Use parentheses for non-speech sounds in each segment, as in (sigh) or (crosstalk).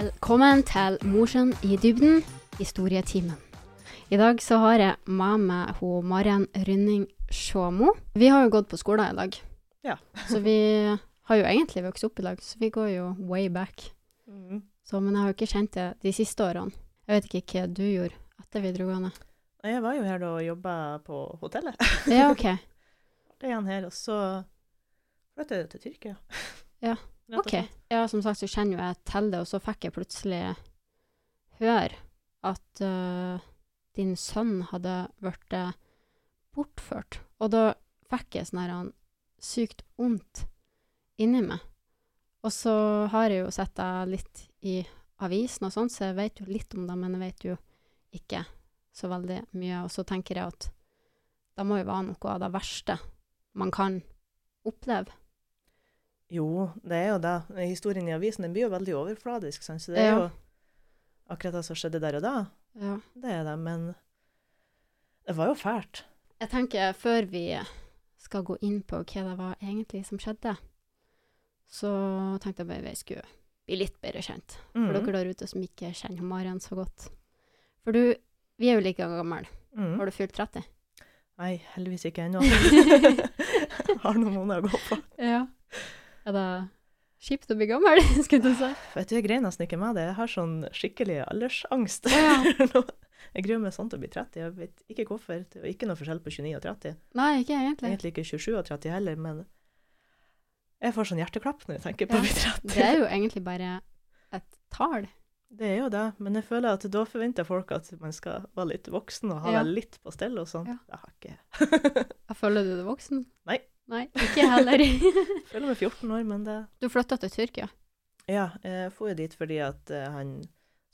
Velkommen til Mosjøen i dybden, historietimen. I dag så har jeg med meg hun Maren Rynning Sjåmo. Vi har jo gått på skolen i dag, Ja. så vi har jo egentlig vokst opp i lag, så vi går jo way back. Mm. Så, men jeg har jo ikke kjent det de siste årene. Jeg vet ikke hva du gjorde etter videregående. Jeg var jo her da og jobba på hotellet. Ja, OK. (laughs) Det er han her, og så flyttet jeg til Tyrkia. Ja, OK. Ja, som sagt så kjenner jo jeg til det, og så fikk jeg plutselig høre at uh, din sønn hadde blitt bortført. Og da fikk jeg sånn her sykt vondt inni meg. Og så har jeg jo sett deg litt i avisen og sånn, så jeg vet jo litt om det, men jeg vet jo ikke så veldig mye. Og så tenker jeg at det må jo være noe av det verste man kan oppleve. Jo, det er jo det. Historien i avisen den blir jo veldig overfladisk, sant? så det er Ja. jo akkurat det som skjedde der og da. Ja. Det er det, men det var jo fælt. Jeg tenker før vi skal gå inn på hva det var egentlig som skjedde, så tenkte jeg bare vi skulle bli litt bedre kjent. For Mm. dere der ute som ikke kjenner Maren så godt. For du, vi er jo like gamle. Mm. Har du fylt 30? Nei, heldigvis ikke ennå. (laughs) Har noen måneder å gå på. Ja. Er det kjipt å bli gammel, (laughs) skulle du si? Vet du, jeg greier nesten ikke med det. Jeg har sånn skikkelig aldersangst. Ja. (laughs) jeg gruer meg sånn til å bli 30. Jeg vet ikke hvorfor. Det er ikke noe forskjell på 29 og 30. Nei, ikke egentlig. Egentlig ikke 27 og 30 heller, men jeg får sånn hjerteklapp når jeg tenker på å bli 30. Det er jo egentlig bare et tall. Det er jo det, men jeg føler at da forventer folk at man skal være litt voksen og ha Ja. litt på stell og sånn. Ja. Det har ikke. Jeg (laughs) føler du deg voksen? Nei. Nei, ikke heller. Jeg (laughs) føler meg 14 år, men det Du flytta til Tyrkia? Ja, jeg får jo dit fordi at eh, han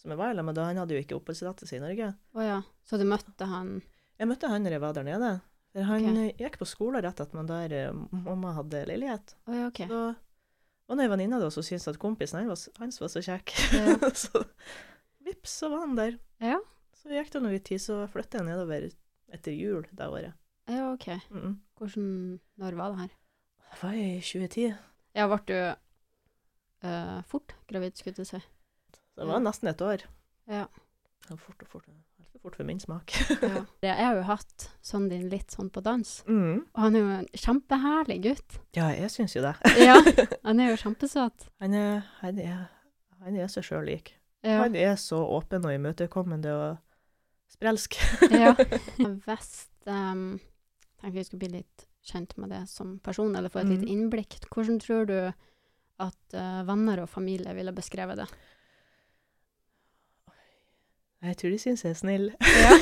som jeg var sammen med da, han hadde jo ikke oppholdstillatelse i Norge. Å ja. Så du møtte han Jeg møtte han når jeg var der nede. For han Ok. eh, gikk på skolen rett etter at der eh, mamma hadde leilighet. Oh, ja, OK. Så var det ei venninne da som syntes at kompisen hans var, hans var så kjekk. Ja. (laughs) så vips, så var han der. Ja. Så gikk det noe tid, så flyttet jeg nedover etter jul det året. Ja, OK. Mm -mm. Hvordan Når var det her? Det var i 2010. Ja, ble du uh, fort gravid, skulle jeg si. Det var nesten et år. Ja. Det var fort og fort. Altfor fort for min smak. ja. (laughs) Jeg har jo hatt sønnen din litt sånn på dans, Mm. og han er jo en kjempeherlig gutt. Ja, jeg syns jo det. Ja, (laughs) han er jo kjempesøt. Han er, han er, han er seg sjøl lik. Ja. Han er så åpen og imøtekommende og sprelsk. ja. (laughs) Hvis um, tenkte vi skulle bli litt kjent med det som person, eller få et lite Mhm. innblikk. Hvordan tror du at uh, venner og familie ville beskrevet det? Jeg tror de syns jeg er snill. Ja.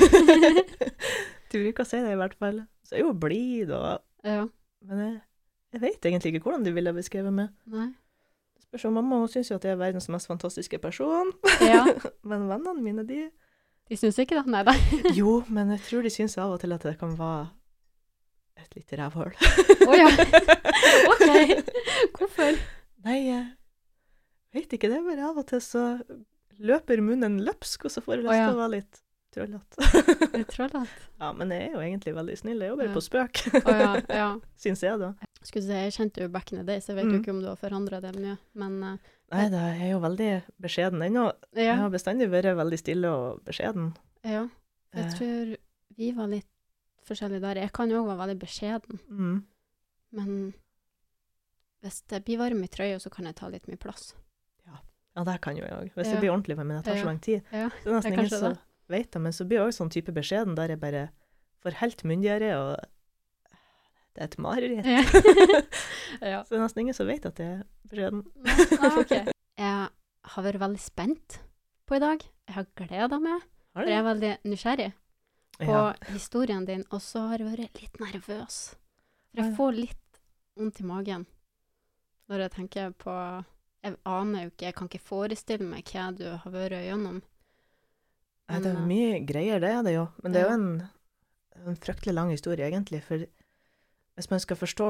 (laughs) de bruker å si det, i hvert fall. Så jeg er jo blid og ja. Men jeg, jeg vet egentlig ikke hvordan de ville beskrevet meg. Nei. Det Spørs om mamma hun syns jo at jeg er verdens mest fantastiske person. Ja. (laughs) Men vennene mine, de De syns ikke det? Nei da. Jo, men jeg tror de syns av og til at det kan være et lite rævhøl. Å ja. (laughs) OK. Hvorfor? Nei, jeg vet ikke. Det bare av og til så løper munnen løpsk, og så får jeg lyst Å, ja. til å være litt trollete. (laughs) Ja, men jeg er jo egentlig veldig snill. Det er jo bare Ja. på spøk, oh, ja. ja. (laughs) syns jeg, da. Skulle si, jeg kjente jo back in the days, jeg vet jo Mm. ikke om du har forandra det mye, men uh, Nei, da er jo veldig beskjeden ennå. Jeg har bestandig vært veldig stille og beskjeden. ja. Jeg Eh, tror vi var litt forskjellige der. Jeg kan jo òg være veldig beskjeden, mm. men hvis det blir varm i trøya, så kan jeg ta litt mye plass. Ja, det kan jo jeg òg. Hvis Ja. det blir ordentlig, men det tar Ja. så lang tid. Ja, Så det er nesten ingen som det. vet det. Men så blir jeg òg sånn type beskjeden der jeg bare får helt myndigere, og det er et mareritt. Ja. (laughs) ja. Så det er nesten ingen som vet at jeg er beskjeden. Ah, okay. (laughs) Jeg har vært veldig spent på i dag. Jeg har gleda meg, Har for jeg er veldig nysgjerrig på Ja. historien din, og så har jeg vært litt nervøs. For jeg får litt vondt i magen når jeg tenker på Jeg aner jo ikke, jeg kan ikke forestille meg hva du har vært gjennom. Nei, det er Men, mye greier, det er det jo. Men det er jo en, en fryktelig lang historie, egentlig. For hvis man skal forstå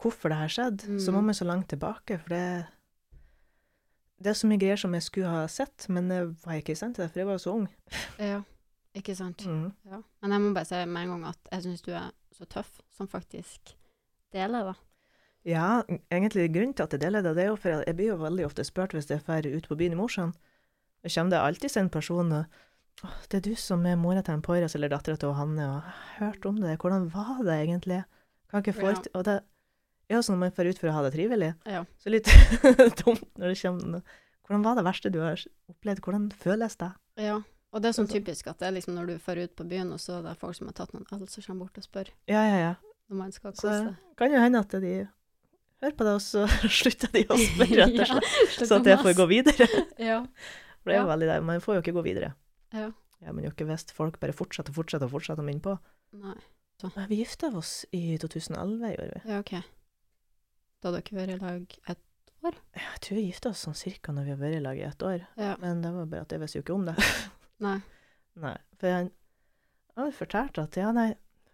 hvorfor det her skjedde, så må Mm. man så langt tilbake. For det, det er så mye greier som jeg skulle ha sett, men jeg var ikke i stand til det, for jeg var jo så ung. Ja, ikke sant? Mm. Ja. Men jeg må bare si med en gang at jeg syns du er så tøff som faktisk deler det. Ja, egentlig grunnen til at jeg deler det, det er jo for at jeg blir jo veldig ofte spurt hvis jeg drar ut på byen i Mosjøen. Da kommer det alltid en person og oh, 'Det er du som er mora til en Poiras eller dattera til Hanne', og 'jeg har hørt om det, hvordan var det egentlig?' Kan ikke få Ja. Og det er jo sånn når man får ut for å ha det trivelig, Ja. så litt (laughs) dumt når det kommer. Hvordan var det verste du har opplevd? Hvordan føles det? ja. Og det er sånn Altså- typisk at det er liksom når du drar ut på byen, og så er det folk som har tatt noen øl, som kommer bort og spør Ja, ja, ja. når man skal Så kose seg. kan jo hende at de hører på deg, og så (laughs) slutter de å spørre, rett og (laughs) slett. slutt Så at jeg får gå videre. (laughs) Ja. For det er jo Ja. veldig det. Man får jo ikke gå videre. Ja. Ja, men jo ikke hvis folk bare fortsetter og fortsetter og fortsetter å minne på. Nei. Nei, Vi gifta oss i 2011, gjorde vi. Ja, OK. Da hadde dere vært i lag et år? Jeg tror vi gifta oss sånn cirka når vi har vært i lag i et år. Ja. Men det var bare at jeg visste jo ikke om det. Nei. Nei. For jeg jeg har fortalt at ja, nei,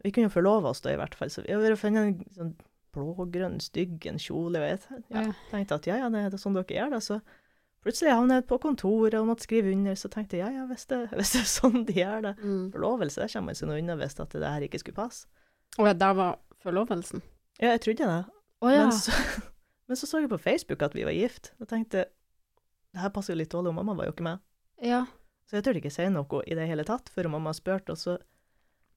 vi kunne jo forlove oss da, i hvert fall. Så vi har funnet en sånn blågrønn, stygg en kjole, Vet. ja, tenkte at ja, ja, det er sånn dere gjør det. Så plutselig havnet jeg på kontoret og måtte skrive under, så tenkte jeg ja, ja, hvis det, (laughs) hvis det er sånn de gjør det. Mm. Forlovelse, det kommer man seg unna hvis at det her ikke skulle passe. Og ja, der var forlovelsen? Ja, jeg trodde det. Å ja. Men, så, (laughs) men så så jeg på Facebook at vi var gift, og tenkte det her passer jo litt dårlig, og mamma var jo ikke med. Ja. Så jeg turte ikke si noe i det hele tatt før mamma spurte, og så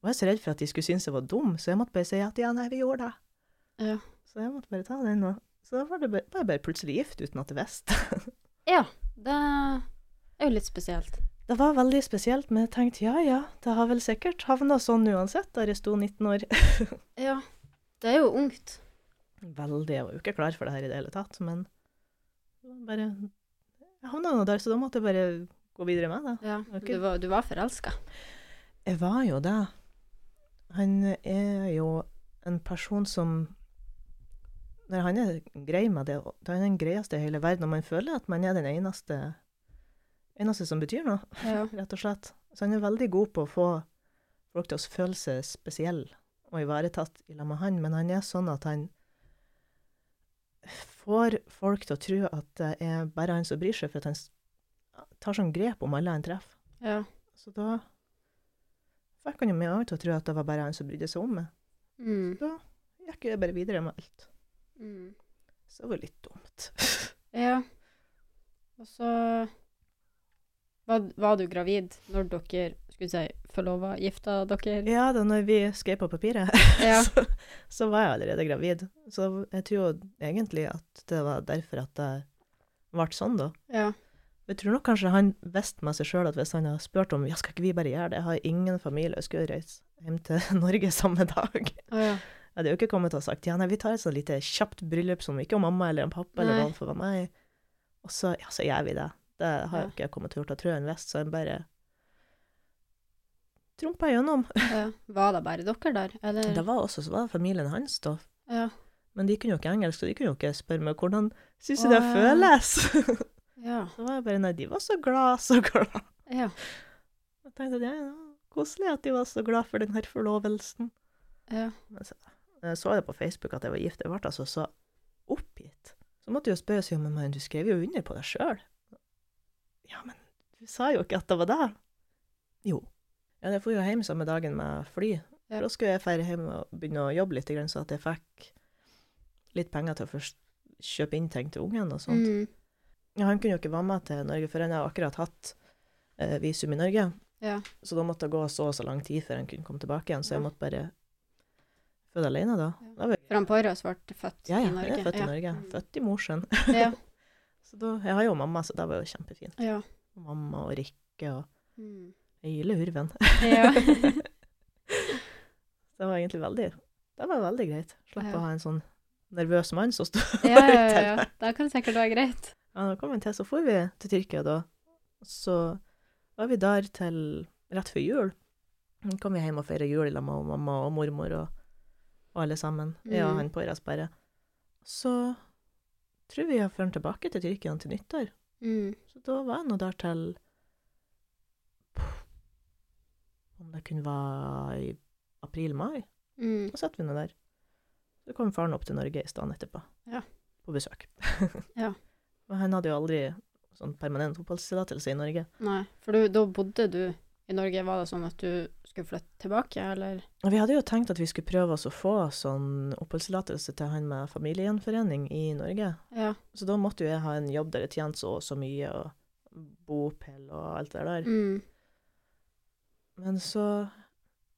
var jeg så redd for at de skulle synes jeg var dum, så jeg måtte bare si at ja, nei, vi gjorde det. Ja. Så jeg måtte bare ta den, og så var, det bare, var jeg bare plutselig gift uten at jeg visste. (laughs) ja. Det er jo litt spesielt. Det var veldig spesielt, men jeg tenkte ja, ja, det har vel sikkert havna sånn uansett, der jeg sto 19 år. (laughs) Ja. Det er jo ungt. Veldig, jeg var jo ikke klar for det her i det hele tatt, men bare, jeg havna nå der, så da måtte jeg bare gå videre med da. Ja. okay. Du var, du var forelska. Jeg var jo det. Han er jo en person som Når han er grei med det, da er han den greieste i hele verden, og man føler at man er den eneste, eneste som betyr noe, Ja. (laughs) rett og slett. Så han er veldig god på å få folk til å føle seg spesiell og ivaretatt i lag med han, men han er sånn at han får folk til å tro at det er bare han som bryr seg, for at han tar sånn grep om alle han treffer. Ja. Så da fikk han jo meg til å tro at det var bare han som brydde seg om meg. Mm. Gikk jeg bare videre med alt. Mm. Så det var litt dumt. (laughs) Ja. Og så var, var du gravid når dere skulle si forlova, gifta dere? Ja, da når vi skrev på papiret, (laughs) Ja. så, så var jeg allerede gravid. Så jeg tror jo egentlig at det var derfor at det ble sånn, da. Ja. Jeg tror nok kanskje han visste med seg sjøl at hvis han hadde spurt om ja, skal ikke vi bare gjøre det, jeg har ingen familie, jeg skulle reise hjem til (laughs) Norge samme dag. Oh, ja. Jeg hadde jo ikke kommet og sagt ja, nei, vi tar et sånt lite kjapt bryllup som ikke om mamma eller en pappa eller Nei. noen får være med. Og så, ja, så gjør vi det. Det har Ja. jo ikke jeg kommet til å gjøre, Jeg tror han visste, så han bare trumpa gjennom. ja. Var det bare dere der, eller? Det var også så var det familien hans, da. Ja. Men de kunne jo ikke engelsk, så de kunne jo ikke spørre meg hvordan syns du det føles? (laughs) Ja. så var jeg bare nei, de var så glad, så glad. Ja. Jeg tenkte ja, ja, koselig at de var så glad for den her forlovelsen. ja. Men så, jeg så det på Facebook at jeg var gift, jeg ble altså så oppgitt. Så måtte jeg spørre seg om men du skrev jo under på deg sjøl. Ja, men du sa jo ikke at det var det. Jo. Ja, jeg får jo hjem samme dagen med fly. Ja. Da skulle jeg dra hjem og begynne å jobbe litt, så at jeg fikk litt penger til å først kjøpe inn ting til ungen og sånt. Mm. Ja, han kunne jo ikke være med til Norge, for han har akkurat hatt eh, visum i Norge. Ja. Så da måtte det gå så og så lang tid før han kunne komme tilbake igjen, så jeg måtte bare føde alene da. Ja. da var For han Poiras ble født i Norge? Ja, jeg er født i Norge. Født i Mosjøen. Ja. (laughs) Så da, jeg har jo mamma, så det var jo kjempefint. Ja. Mamma og Rikke og Mm. hele hurven. ja. (laughs) (laughs) Det var egentlig veldig, det var veldig greit. Slapp Ja. å ha en sånn nervøs mann som stod ja, ja, ja, ja. Det kan sikkert være greit. Ja, da kom vi til, så får vi til Tyrkia da. Så var vi der til rett før jul. Så kom vi hjem og feira jul sammen med mamma og mormor og, og alle sammen. Jeg og Mm. han på bare. Så tror vi jeg fører tilbake til Tyrkia til nyttår. Mm. Så da var jeg nå der til Om det kunne være i april-mai. Mm. Da satt vi nå der. Så kom faren opp til Norge i stedet etterpå. Ja. På besøk. (laughs) Ja. Men han hadde jo aldri sånn permanent oppholdstillatelse i Norge. Nei, for du, da bodde du i Norge. Var det sånn at du skulle flytte tilbake, eller? Vi hadde jo tenkt at vi skulle prøve oss å få sånn oppholdstillatelse til han med familiegjenforening i Norge. Ja. Så da måtte jo jeg ha en jobb der jeg tjente så og så mye, og bopel og alt det der. Mm. Men så,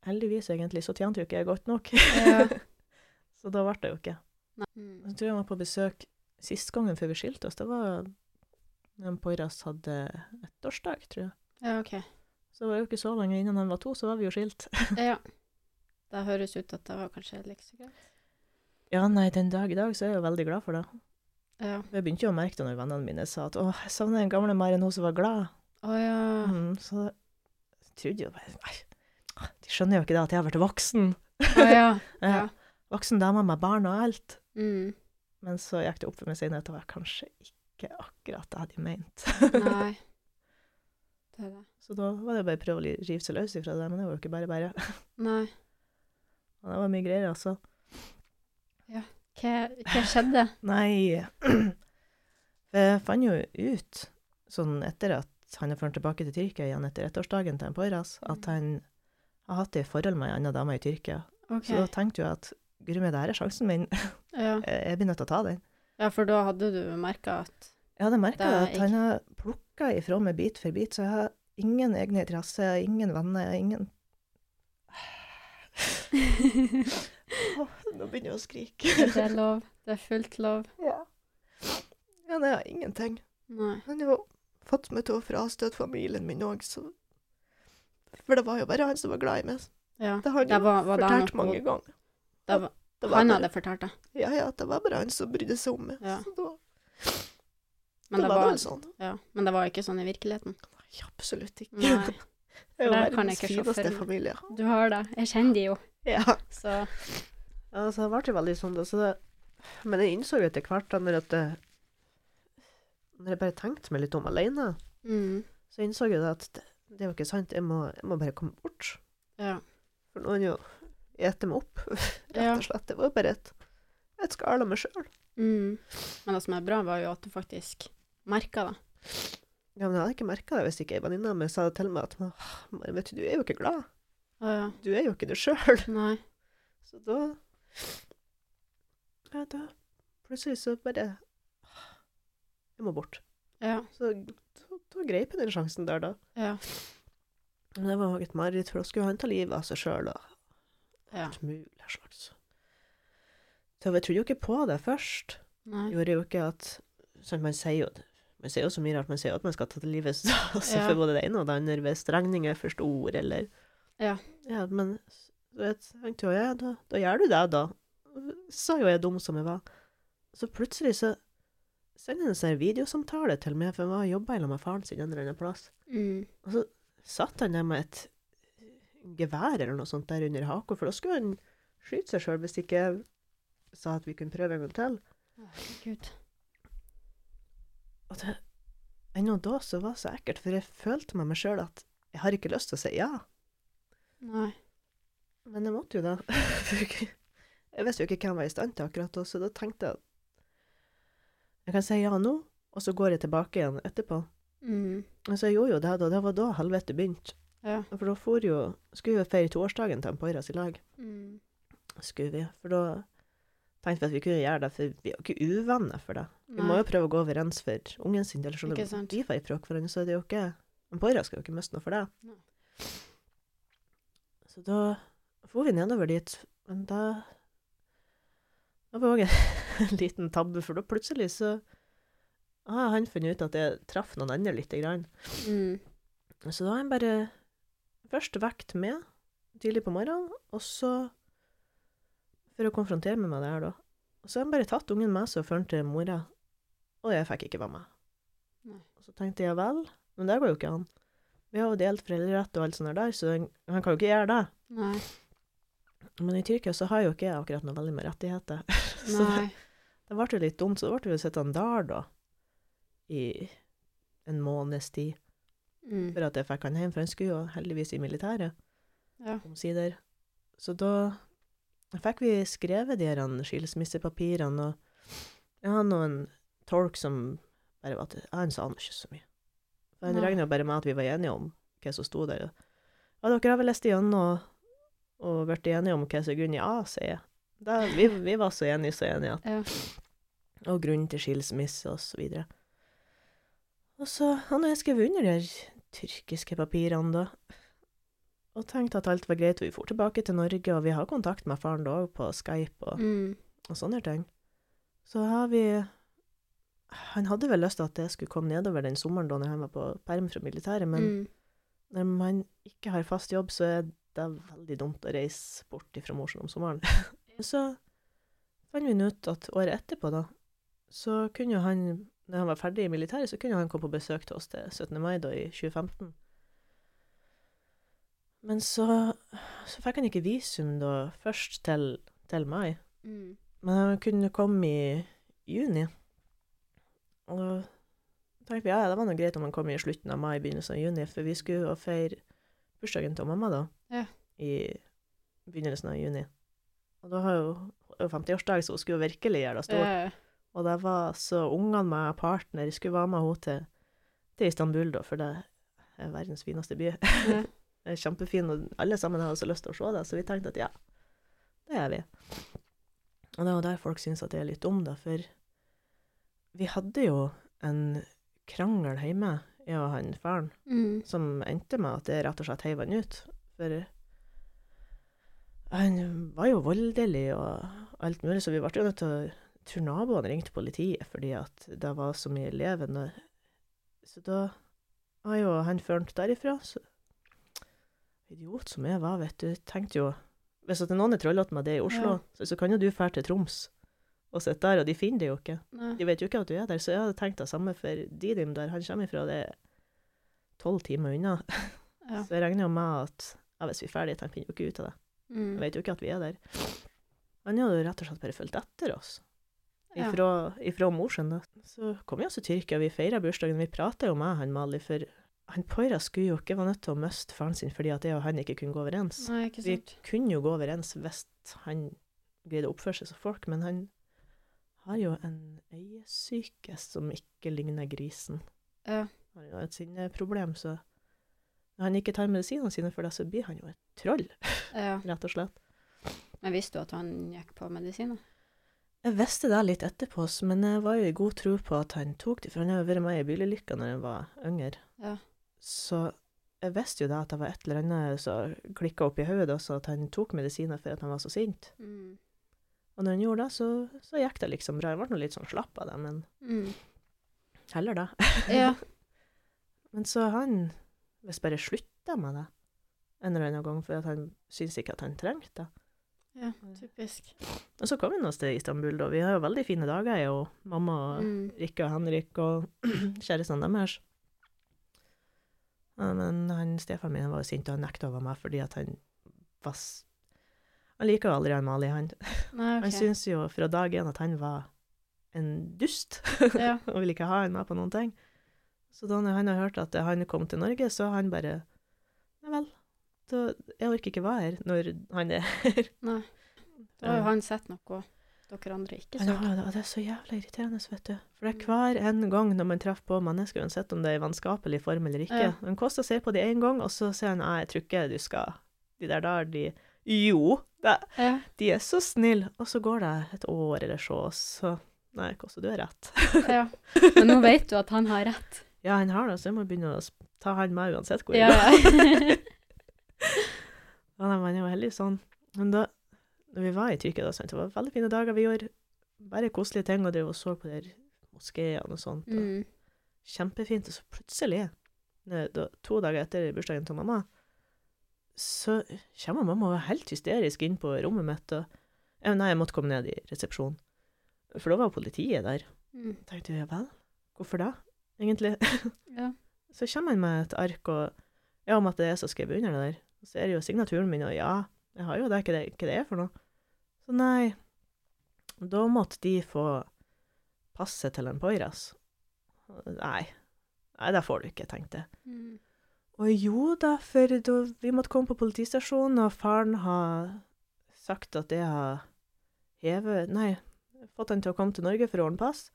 heldigvis egentlig, så tjente jo ikke jeg godt nok. Ja. (laughs) så da ble det jo ikke. Nei. Mm. Jeg tror jeg var på besøk sist gangen før vi skilte oss. Det var når Poiras hadde ettårsdag, tror jeg. Ja, OK. Så det var jo ikke så lenge innen han var to, så var vi jo skilt. (laughs) Ja. Det høres ut at det var kanskje like så greit. Ja, nei, den dag i dag så er jeg jo veldig glad for det. Ja. Jeg begynte jo å merke det når vennene mine sa at 'Å, jeg savner den gamle Maren, hun som var glad'. Å ja. Mm, så jeg trodde jo bare Nei, de skjønner jo ikke det at jeg har vært voksen. Å ja. (laughs) Ja. ja. Voksen dame med barn og alt. Mm. Men så gikk det opp for meg senere at det var kanskje ikke akkurat det jeg hadde ment. Nei. (laughs) Det er det. Så da var det bare å prøve å rive seg løs ifra det, men det var jo ikke bare bare. (laughs) Nei. Og det var mye greier, altså. Hva, hva skjedde? (laughs) Nei (clears throat) Jeg fant jo ut, sånn etter at han har ført tilbake til Tyrkia igjen etter ettårsdagen til en Poiras, at han har hatt et forhold med ei anna dame i Tyrkia. Okay. Så da tenkte jeg at guri meg, det her er sjansen min. (laughs) Ja. Jeg blir nødt til å ta den. ja, for da hadde du merka at Jeg hadde merka er at han har plukka ifra meg bit for bit, så jeg har ingen egne interesser, jeg har ingen venner, jeg har ingen (laughs) oh, Nå begynner jeg å skrike. Det er lov. Det er fullt lov. (laughs) Ja. ja, jeg har ingenting. Nei. Han har jo fått meg til å frastøte familien min òg, så For det var jo bare han som var glad i meg. Ja. Det har han Det jo var, var fortalt mange ganger. Det var, Det var Han bare, hadde fortalt det. Ja, ja, det var bare han som brydde seg om meg. Ja. Så da, Men det var var, sånn. ja. Men det var ikke sånn i virkeligheten. Nei, absolutt ikke. Nei. (laughs) Det er jo verdens fineste familie. Du har det. Jeg kjenner de jo. Ja. Så altså, det ble jo veldig sånn, da. Så det, men jeg innså jo etter hvert da, når, at det, når jeg bare tenkte meg litt om alene, mm. så innså jeg jo at det, det er jo ikke sant. Jeg må, jeg må bare komme bort. Ja. For noen jo ete meg opp, (laughs) rett og slett. Det var jo bare et, et skall av meg sjøl. Mm. Men det som er bra, var jo at du faktisk merka det. Ja, men jeg hadde ikke merka det hvis ikke ei venninne av meg sa det til meg at vet du, du er jo ikke glad. Å ja. Du er jo ikke det sjøl. (laughs) Så da Ja, da plutselig så bare Jeg må bort. Ja. Så da, da grep jeg den sjansen der, da. Ja. Men det var et mareritt, for da skulle han ta livet av seg sjøl og. Alt mulig slags. Så jeg trodde jo ikke på det først. Nei. gjorde jo ikke at sånn, Man sier jo man sier jo så mye rart. Man sier jo at man skal ta til livet (laughs) altså, Ja. for både det ene og det andre hvis regningen er for stor, eller Ja. Ja, men så jeg tenkte jo, ja, da, da gjør du det, da. Sa jo jeg dum som jeg var. Så plutselig så sender han en sånn videosamtale til meg, for han var jobba sammen med faren sin en eller annen plass. Mm. Og så satt han der med et gevær eller noe sånt der under haka, for da skulle han skyte seg sjøl hvis ikke jeg sa at vi kunne prøve en gang til. Herregud. Og det, ennå da så var det så ekkelt, for jeg følte med meg sjøl at jeg har ikke lyst til å si ja. Nei. Men jeg måtte jo. (laughs) Jeg jeg visste jo ikke hvem jeg var i stand til akkurat da, så da tenkte jeg at jeg kan si ja nå, og så går jeg tilbake igjen etterpå. Mm. Og så jeg gjorde jo det, da. Det var da helvete begynte. Ja. For da for jo, skulle vi jo feire toårsdagen til Poiras i lag. Mm. Skulle vi. For da tenkte vi at vi kunne gjøre det, for vi er jo ikke uvenner for det. Vi må jo prøve å gå overens for ungen sin del. sånn at vi bråk for hverandre, så er det jo ikke Poira skal jo ikke miste noe for det. Nei. Så da for vi nedover dit, men da Da var det òg en (laughs) liten tabbe, for da plutselig så har han funnet ut at jeg traff noen andre lite grann. Mm. Så da har han bare først vekt med tidlig på morgenen, og så for å konfrontere meg med det her, da. Og så har han bare tatt ungen med seg og ført til mora, og jeg fikk ikke være med. Nei. Og så tenkte jeg vel, men det går jo ikke an. Vi har jo delt foreldrerett og alt sånt der, så han, kan jo ikke gjøre det. Nei. Men i Tyrkia så har jo ikke jeg akkurat noe veldig med rettigheter. (laughs) så det, Nei. det ble jo litt dumt, så da ble vi sittende der, da, i en måneds tid, Mm. for at jeg fikk han hjem, for han skulle jo heldigvis i militæret. Ja. omsider. Så da fikk vi skrevet de her skilsmissepapirene, og jeg hadde noen en tolk som bare var til Han sa nå ikke så mye. For Han regna bare med at vi var enige om hva som sto der. Ja, dere har vel lest igjennom og, og vært enige om hva som er grunnen i A, sier jeg. Da, vi, vi var så enige, så enige. at- Ja. Og grunnen til skilsmisse, og så videre. Og så han og jeg skrev under de her tyrkiske papirene, da. Og tenkte at alt var greit, og vi for tilbake til Norge, og vi har kontakt med faren da òg, på Skype og, Mm. og sånne ting. Så har vi Han hadde vel lyst til at jeg skulle komme nedover den sommeren da han var på perm fra militæret, men Mm. når man ikke har fast jobb, så er det veldig dumt å reise bort fra Mosjøen om sommeren. (laughs) så fant vi ut at året etterpå, da, så kunne jo han, når han var ferdig i militæret, så kunne han komme på besøk til oss til 17. mai da, i 2015. Men så, så fikk han ikke visum da, først til, til mai. Mm. Men han kunne komme i juni. Og da tenkte vi ja, ja, det var noe greit om han kom i slutten av mai, begynnelsen av juni, for vi skulle feire bursdagen til mamma da, Ja. i begynnelsen av juni. Og da har jo det var 50-årsdag, så hun skulle jo virkelig gjøre det stort. Eh, Og det var så ungene med partner skulle være med henne til, til Istanbul, da, for det er verdens fineste by. Mm. (laughs) Det er kjempefin, og alle sammen har også lyst til å se det, så vi tenkte at ja, det gjør vi. Og det er jo der folk syns at det er litt om, da, for vi hadde jo en krangel hjemme, jeg og han faren, Mm. som endte med at jeg rett og slett heiv han ut. For han var jo voldelig og alt mulig, så vi ble jo nødt til å tror naboene ringte politiet fordi at det var så mye levende. Så da var jo han ført derifra. Så idiot som jeg var, vet du, tenkte jo Hvis at noen er trollete med det i Oslo, Ja. så, så kan jo du dra til Troms og sitte der, og de finner det jo ikke. Nei. De vet jo ikke at du er der, så jeg hadde tenkt det samme for Didim, der han kommer ifra. Det er tolv timer unna. Ja. (laughs) Så jeg regner jo med at ja, hvis vi er ferdige, han finner jo ikke ut av det. Mm. Han vet jo ikke at vi er der. Han hadde jo rett og slett bare fulgt etter oss. Ifra, ifra Mosjøen, da. Så kom vi også til Tyrkia, vi feira bursdagen. Vi prata jo med han Mali, for han Poira skulle jo ikke være nødt til å miste faren sin fordi at jeg og han ikke kunne gå overens. Nei, ikke Vi kunne jo gå overens hvis han greide å oppføre seg som folk, men han har jo en øyesyke som ikke ligner grisen. Ja. Han har jo et sinneproblem, så når han ikke tar medisinene sine for det, så blir han jo et troll, ja. (laughs) rett og slett. Men visste du at han gikk på medisiner? Jeg visste det litt etterpå, men jeg var jo i god tro på at han tok det, for han har jo vært med i bilulykker når han var yngre. Ja. Så jeg visste jo da at det var et eller annet som klikka opp i hodet også, at han tok medisiner for at han var så sint. Mm. Og når han gjorde det, så, så gikk det liksom bra. Jeg ble nå litt sånn slapp av det, men Mm. heller det. Ja. (laughs) Men så han hvis bare slutta med det en eller annen gang, for at han syntes ikke at han trengte det. Ja, typisk. Og så kom vi oss til Istanbul, da. Vi har jo veldig fine dager, jeg og mamma og Mm. Rikke og Henrik og (clears throat) kjærestene deres. Ja, men han Stefan min var jo sint, og han nekta over meg fordi at han var Han liker jo aldri han Mali, han. Nei, (laughs) ok. Han syns jo fra dag én at han var en dust, Ja. (laughs) og ville ikke ha han med på noen ting. Så da han har hørt at han kom til Norge, så har han bare da, jeg orker ikke være her når han er her. Nei. Da har jo han sett noe dere andre ikke så. Ja, det, er så jævla irriterende, vet du. For det er hver en gang når man treffer på mennesker, uansett om det er i vennskapelig form eller ikke. Ja. Han koster seg på de én gang, og så sier han nei, jeg tror ikke du skal De der der, de Jo, det, Ja. de er så snille. Og så går det et år eller så, og så Nei, Kåsse, du har rett. ja. Men nå vet du at han har rett. Ja, han har det, så jeg må begynne å ta han med uansett hvor jeg Ja, går. (laughs) ja. Man er jo heldig sånn. Men da når vi var i Tyrkia, da, sant, det var veldig fine dager. Vi gjorde bare koselige ting og drev og så på der moskeene og sånt. Og Mm. Kjempefint. Og så plutselig, to dager etter bursdagen til mamma, så kommer mamma og var helt hysterisk inn på rommet mitt. Og, jeg, nei, jeg måtte komme ned i resepsjonen. For da var politiet der. Mm. Jeg ja vel, hvorfor da, egentlig? Ja. (laughs) Så kommer han med et ark og ja, om at det er jeg som skrev under det der. Så er det jo signaturen min, og ja, jeg har jo det, hva det, hva det er for noe. Så nei, da måtte de få passet til en Poiras. Nei, nei, det får du ikke, tenkte jeg. Mm. Og jo da, for da vi måtte komme på politistasjonen, og faren har sagt at jeg har hevet Nei, fått han til å komme til Norge for å ordne pass,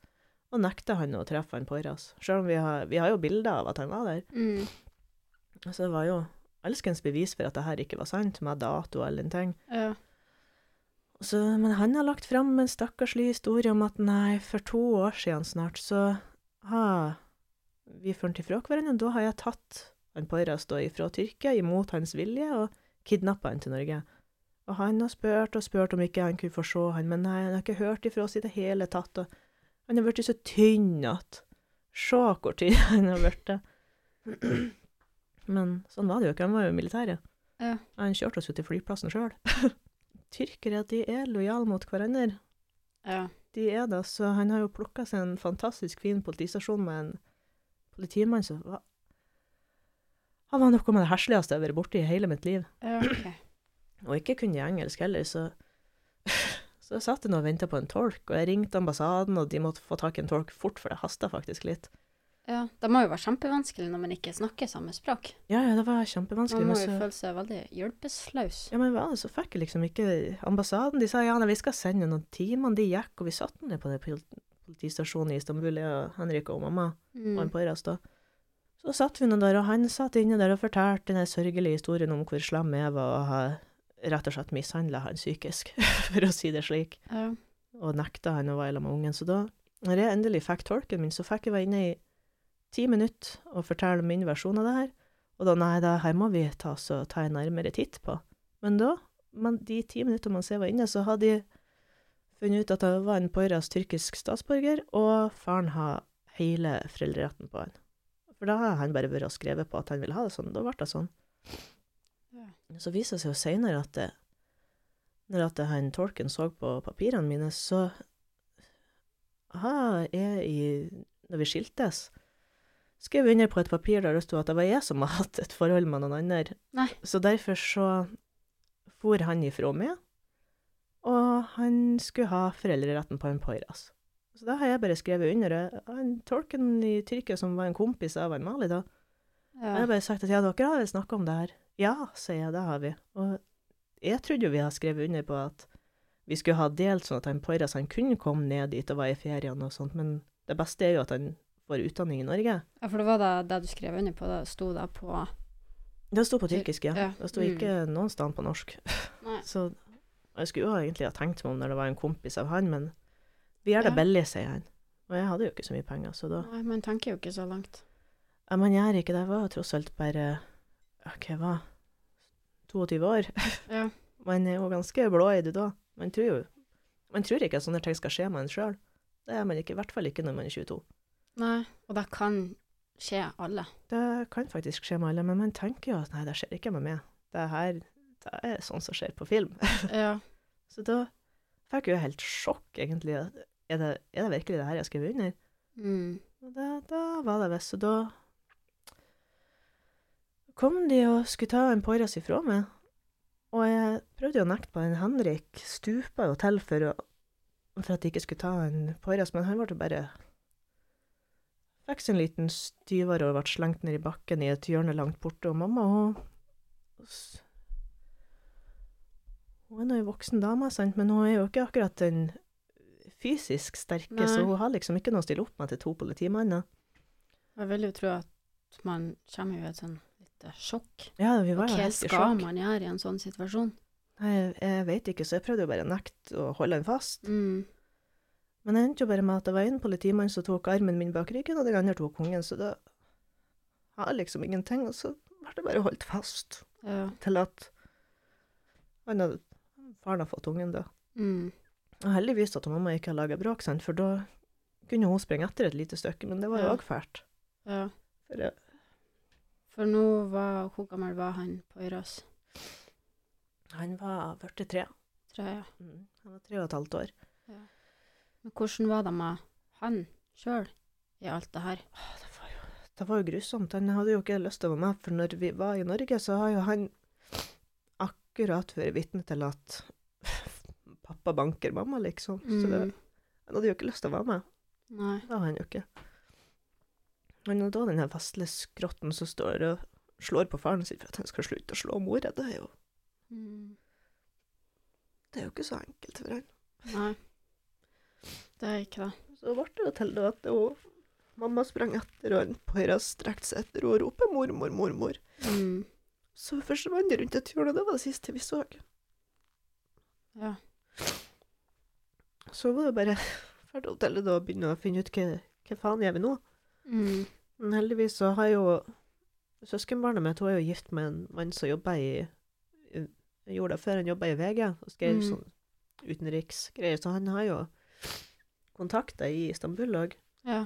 og nekta han å treffe han Poiras. Sjøl om vi har, vi har jo bilder av at han var der. Mm. Så det var jo alskens bevis for at det her ikke var sant, med dato og en ting. Ja. Så, men han har lagt fram en stakkarslig historie om at nei, for to år siden snart så har vi funnet ifra hverandre. og Da har jeg tatt han Poyras fra Tyrkia imot hans vilje og kidnappa han til Norge. Og han har spurt og spurt om ikke han kunne få se han, men nei, han har ikke hørt ifra oss i det hele tatt. Og han har blitt så tynn at Se hvor tynn (laughs) han har blitt. Men sånn var det jo ikke, han var jo i militæret. Ja. Han kjørte oss jo til flyplassen sjøl. (laughs) Tyrkere, de er lojale mot hverandre. Ja. De er det, så han har jo plukka seg en fantastisk fin politistasjon med en politimann som var Han var noe med det hesligste jeg har vært borti i hele mitt liv. ja okay. (clears throat) Og ikke kunne jeg engelsk heller, så (laughs) Så jeg satt jeg nå og venta på en tolk, og jeg ringte ambassaden, og de måtte få tak i en tolk fort, for det hasta faktisk litt. Ja, det må jo være kjempevanskelig når man ikke snakker samme språk. Ja, ja, det var kjempevanskelig. Man må jo så, føle seg veldig hjelpeløs. ja, men hva, så fikk jeg liksom ikke Ambassaden de sa ja, nei, vi skal sende noen timer. De gikk, og vi satt ned på det politistasjonen i Istanbul, jeg og Henrik og mamma. og en pårørende. Da. Så satt vi nå der, og han satt inne der og fortalte den sørgelige historien om hvor slem jeg var og har rett og slett mishandla han psykisk, (laughs) for å si det slik, Ja. og nekta han å være sammen med ungen. Så da, når jeg endelig fikk tolken min, så fikk jeg være inne i ti minutter og fortelle min versjon av det her. Og da, nei, det her må vi ta, og ta en nærmere titt på. Men da, men de ti minuttene man ser var inne, så hadde de funnet ut at det var en Poiras tyrkisk statsborger, og faren har hele foreldreretten på han. For da har han bare vært skrevet på at han ville ha det sånn. Da ble det sånn. Ja. Så viser det seg jo senere at det, når at det, han tolken så på papirene mine, så Aha, jeg i Når vi skiltes, skrev under på et papir der det sto at det var jeg som hadde hatt et forhold med noen andre. Nei. Så derfor så for han ifra meg, og han skulle ha foreldreretten på en Poyras. Så da har jeg bare skrevet under. Han tolken i Tyrkia som var en kompis av en Mali da, jeg har bare sagt at ja, dere har vel snakka om det her. Ja, sier jeg, det har vi. Og jeg trodde jo vi hadde skrevet under på at vi skulle ha delt sånn at han Poyras han kunne komme ned dit og være i ferien og sånt, men det beste er jo at han får utdanning i Norge. ja, for det var det, det du skrev under på, det sto da på Det sto på tyrkisk, ja. Ja, Det sto mm. ikke noen sted på norsk. Nei. (laughs) Så jeg skulle jo egentlig ha tenkt meg om når det var en kompis av han, men vi gjør det Ja. billig, sier han. Og jeg hadde jo ikke så mye penger, så da Nei, man tenker jo ikke så langt. Ja, man gjør ikke det. Jeg var tross alt bare OK, Hva jeg var 22 år. (laughs) Ja. Man er jo ganske blåøyd da. Man tror jo Man tror ikke at sånne ting skal skje med en sjøl. Det er man ikke, i hvert fall ikke når man er 22. Nei, og det kan skje alle. Det kan faktisk skje med alle, men man tenker jo at nei, det skjer ikke med meg. Det her det er sånn som skjer på film. (laughs) Ja. Så da fikk jeg jo helt sjokk, egentlig. Er det, er det virkelig det her jeg har skrevet under? Mm. Og da, da var det visst. Så da kom de og skulle ta en Poiras ifra meg. Og jeg prøvde jo å nekte på en Henrik. Stupa jo til for, å, for at de ikke skulle ta en Poiras, men han ble jo bare Fikk seg en liten styver og ble slengt ned i bakken i et hjørne langt borte. Og mamma, hun Hun er nå ei voksen dame, sant, men hun er jo ikke akkurat den fysisk sterke, Nei. så hun har liksom ikke noe å stille opp med til to politimanner. Jeg vil jo tro at man kommer i et sånn lite sjokk. Ja, vi var jo hva helt i skal sjokk. man gjøre i en sånn situasjon? Nei, jeg, jeg vet ikke, så jeg prøvde jo bare å nekte å holde den fast. Mm. Men det endte jo bare med at det var en politimann som tok armen min bak ryggen, og den andre tok ungen, så da har jeg liksom ingenting, og så ble det bare holdt fast Ja. til at han hadde, faren hadde fått ungen da. Mm. Og heldigvis at mamma ikke har laget bråk, sant, for da kunne hun sprenge etter et lite stykke, men det var jo Ja. også fælt. ja. For ja. For nå var Hvor gammel var han på Øyras? han var 43. tre ja. Mm, han var tre og et halvt år. Men hvordan var det med han sjøl i alt det her? Det var, jo, det var jo grusomt. Han hadde jo ikke lyst til å være med, for når vi var i Norge, så har jo han akkurat vært vitne til at (laughs) pappa banker mamma, liksom. Så det, Mm. han hadde jo ikke lyst til å være med. Nei. Det har han jo ikke. Men da den her vesle skrotten som står og slår på faren sin for at han skal slutte å slå mora, det er jo, Mm. det er jo ikke så enkelt for han. Nei. Det er ikke det. Så ble det jo til da at hun, mamma sprang etter, og på høyre strekte seg etter og ropte 'mormor, mormor'. Mm. Så forsvant de rundt et hjørne, og det var det siste vi så. Ja. Så var det bare ferdig å telle da å begynne å finne ut hva, hva faen gjør vi nå. Mm. Men heldigvis så har jo søskenbarnet mitt hun er jo gift med en mann som jobber i i- Gjorde det før han jobba i VG og skrev Mm. sånn utenriksgreier, så han har jo kontakter i Istanbul òg. Ja.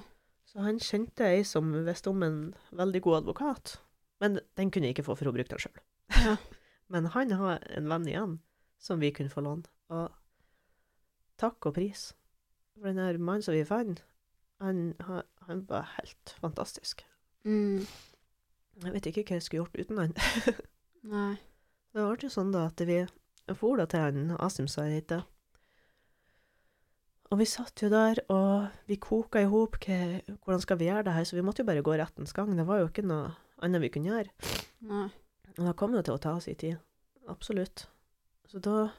Så han kjente ei som visste om en veldig god advokat, men den kunne jeg ikke få for hun brukte den sjøl. Ja. (laughs) Men han har en venn igjen som vi kunne få låne, og takk og pris. For den her mannen som vi fant, han, han, han var helt fantastisk. Mm. Jeg vet ikke hva jeg skulle gjort uten han. (laughs) Nei. Det ble jo sånn da at vi for da til han Asim, som jeg heter. Og vi satt jo der, og vi koka i hop hvordan skal vi gjøre det her, så vi måtte jo bare gå rettens gang. Det var jo ikke noe annet vi kunne gjøre. Nei. Og da kom det til å ta sin tid. Absolutt. Så da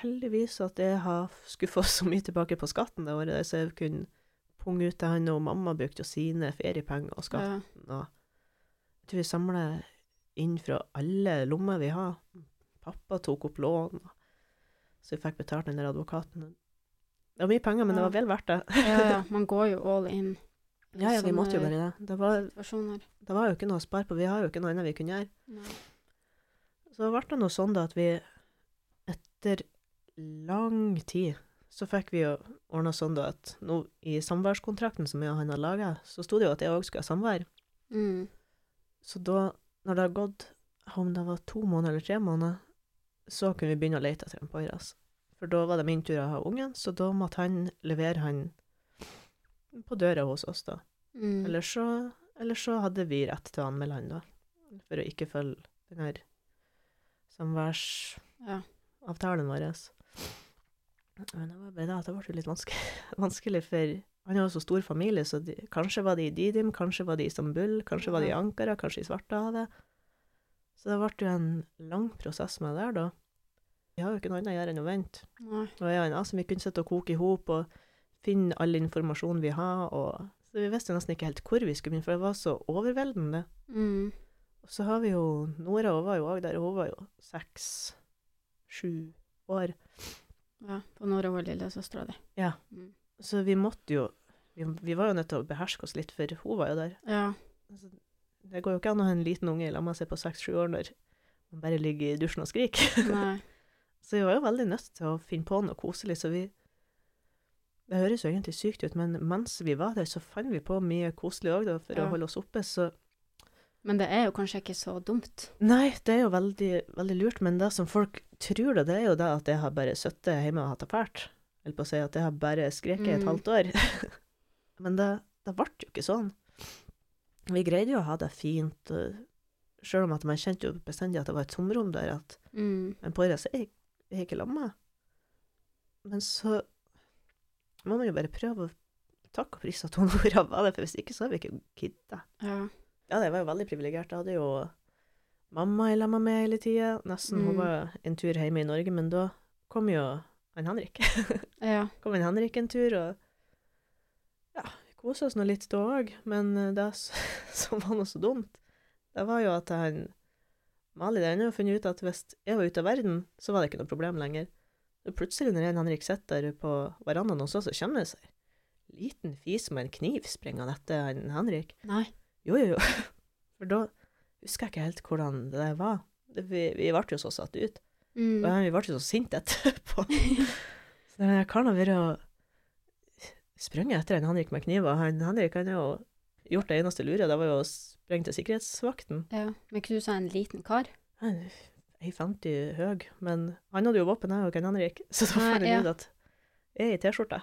Heldigvis at jeg har skuffa (laughs) så mye tilbake på skatten det året, så jeg kunne punge ut til han, og mamma brukte jo sine feriepenger og skatten. Ja. Og jeg tror vi samla inn fra alle lommer vi har. Pappa tok opp lån, så vi fikk betalt den der advokaten. Det var mye penger, men det var vel verdt det. ja, ja. (laughs) Man går jo all in. Ja, ja, vi måtte jo bare det. Det var, det var jo ikke noe å spare på. Vi har jo ikke noe annet vi kunne gjøre. Nei. Så ble det noe sånn da at vi etter lang tid så fikk vi jo ordna sånn da at nå i samværskontrakten som jeg og han har laga, så sto det jo at jeg òg skulle ha samvær. Mm. Så da, når det har gått om det var to måneder eller tre måneder, så kunne vi begynne å lete etter en Poiras. For da var det min tur å ha ungen, så da måtte han levere han på døra hos oss, da. Mm. Eller så, eller så hadde vi rett til å anmelde han, da. For å ikke følge den her samværsavtalen Ja. vår. Men det var bare det at det ble litt vanskelig, (laughs) vanskelig for han har jo så stor familie, så de, kanskje var de i Didim, kanskje var de i Istanbul, kanskje var de i Ankara, kanskje i Svartehavet. Så det ble jo en lang prosess med det der, da. Vi har jo ikke noe annet å gjøre enn å vente. Nei. Og en vi kunne sitte og koke i hop og finne all informasjon vi har, og så vi visste nesten ikke helt hvor vi skulle begynne, for det var så overveldende. Mm. Og så har vi jo Nora, hun var jo òg der, hun var jo seks, sju år. Ja. På Nora var lillesøstera di. Ja. Mm. Så vi måtte jo vi, vi var jo nødt til å beherske oss litt, for hun var jo der. Ja. Altså, det går jo ikke an å ha en liten unge i lag med seg på seks-sju år når man bare ligger i dusjen og skriker. Nei. (laughs) Så vi var jo veldig nødt til å finne på noe koselig, så vi Det høres jo egentlig sykt ut, men mens vi var der, så fant vi på mye koselig òg, da, for Ja. å holde oss oppe, så Men det er jo kanskje ikke så dumt. Nei, det er jo veldig, veldig lurt, men det som folk tror, da, det er jo det at jeg har bare sittet hjemme og hatt det fælt. Eller på å si at jeg har bare skreket i et Mm. halvt år. (laughs) men det, det ble jo ikke sånn. Vi greide jo å ha det fint, sjøl om at man kjente jo bestandig at det var et tomrom der, at Mm. men på det så er jeg, jeg ikke lamma. Men så må man jo bare prøve å takke og prise at hun (laughs) Nora var der, for hvis ikke så hadde vi ikke gidda. Ja. Ja, det var jo veldig privilegert. Jeg hadde jo mamma i lamma med hele tida. Nesten. Hun Mm. var en tur hjemme i Norge, men da kom jo han Henrik. (laughs) Ja. kom han Henrik en tur, og ja, kosa oss nå litt da òg. Men eh, det (laughs) som var noe så dumt, det var jo at han Mali der har funnet ut at hvis jeg var ute av verden, så var det ikke noe problem lenger. Og plutselig, når en Henrik sitter på verandaen hos oss, så kommer det seg liten fis med en kniv springende etter han Henrik. Nei. Jo, jo, jo. (laughs) For da husker jeg ikke helt hvordan det der var. Det, vi, vi ble jo så satt ut. Mm. Og vi ble jo så sinte etterpå. (laughs) så den karen har vært og sprunget etter en Henrik med kniv, og han Henrik han har jo gjort det eneste lure, det var jo å sprenge til sikkerhetsvakten. Ja. Men du sa en liten kar? Han er 1,50 høy, men han hadde jo våpen, jeg og han Henrik, så da fant jeg ut at jeg er i T-skjorte.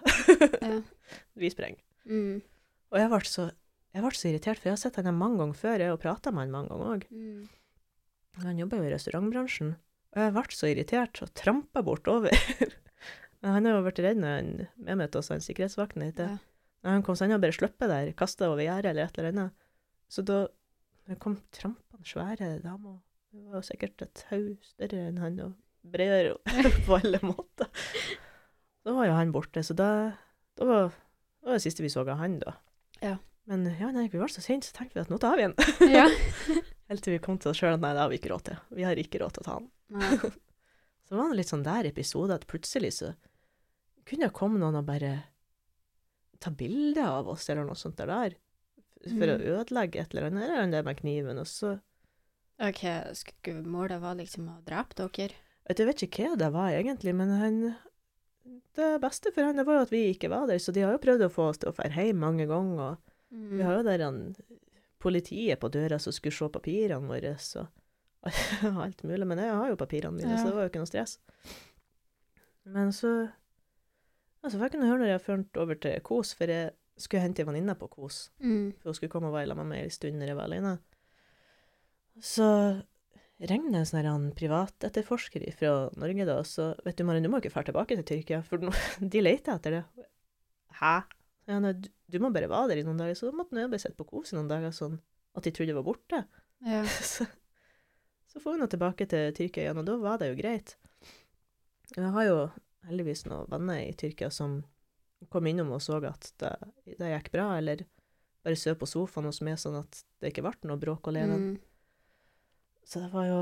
Ja. (laughs) Vi sprenger. Mm. Og jeg ble så jeg ble så irritert, for jeg har sett han her mange ganger før, jeg har prata med han mange ganger òg. Mm. Han jobber jo i restaurantbransjen. Og jeg ble så irritert og trampa bortover. (laughs) Men han har jo vært redd når han til oss, han sikkerhetsvakten heter. Ja. Når han kom, seg han og bare sluppet der, kasta over gjerdet eller et eller annet. Så da det kom trampene svære damer. Det var sikkert et haug større enn han, og bredere (laughs) på alle måter. Da var jo han borte, så da, da var det var det siste vi så av han, da. Ja. Men ja, nei, vi var så sent, så tenkte vi at nå tar vi han. (laughs) ja. (laughs) Helt til vi kom til oss sjøl at nei, det har vi ikke råd til. Vi har ikke råd til å ta han. Så var det litt sånn der episode at plutselig så kunne det komme noen og bare ta bilde av oss, eller noe sånt der. der. For å Mm. ødelegge et eller annet, eller det med kniven, og så OK, skulle målet var liksom å drepe dere? Jeg vet ikke hva det var egentlig, men han Det beste for han det var jo at vi ikke var der, så de har jo prøvd å få oss til å dra hjem mange ganger. og Mm. Vi har jo der han, politiet på døra som skulle se papirene våre og (laughs) alt mulig. Men jeg har jo papirene mine, så det var jo ikke noe stress. Men så Altså, jeg kunne høre når jeg førte over til Kos, for jeg skulle hente en venninne på Kos. Mm. For hun skulle komme og være sammen med meg ei stund når jeg var alene. Så ringte en sånn privatetterforsker fra Norge, da, så vet du, Maren, du må ikke dra tilbake til Tyrkia, for (laughs) de leter etter det. Hæ? Ja, nei, du, du må bare være der i noen dager. Så da måtte jeg bare sitte på Kos i noen dager, sånn at de trodde jeg var borte. Ja. (laughs) Så, så får hun nå tilbake til Tyrkia igjen, og da var det jo greit. Jeg har jo heldigvis noen venner i Tyrkia som kom innom og så at det, det gikk bra, eller bare sove på sofaen hos meg, sånn at det ikke ble noe bråk og leven. Mm. Så det var jo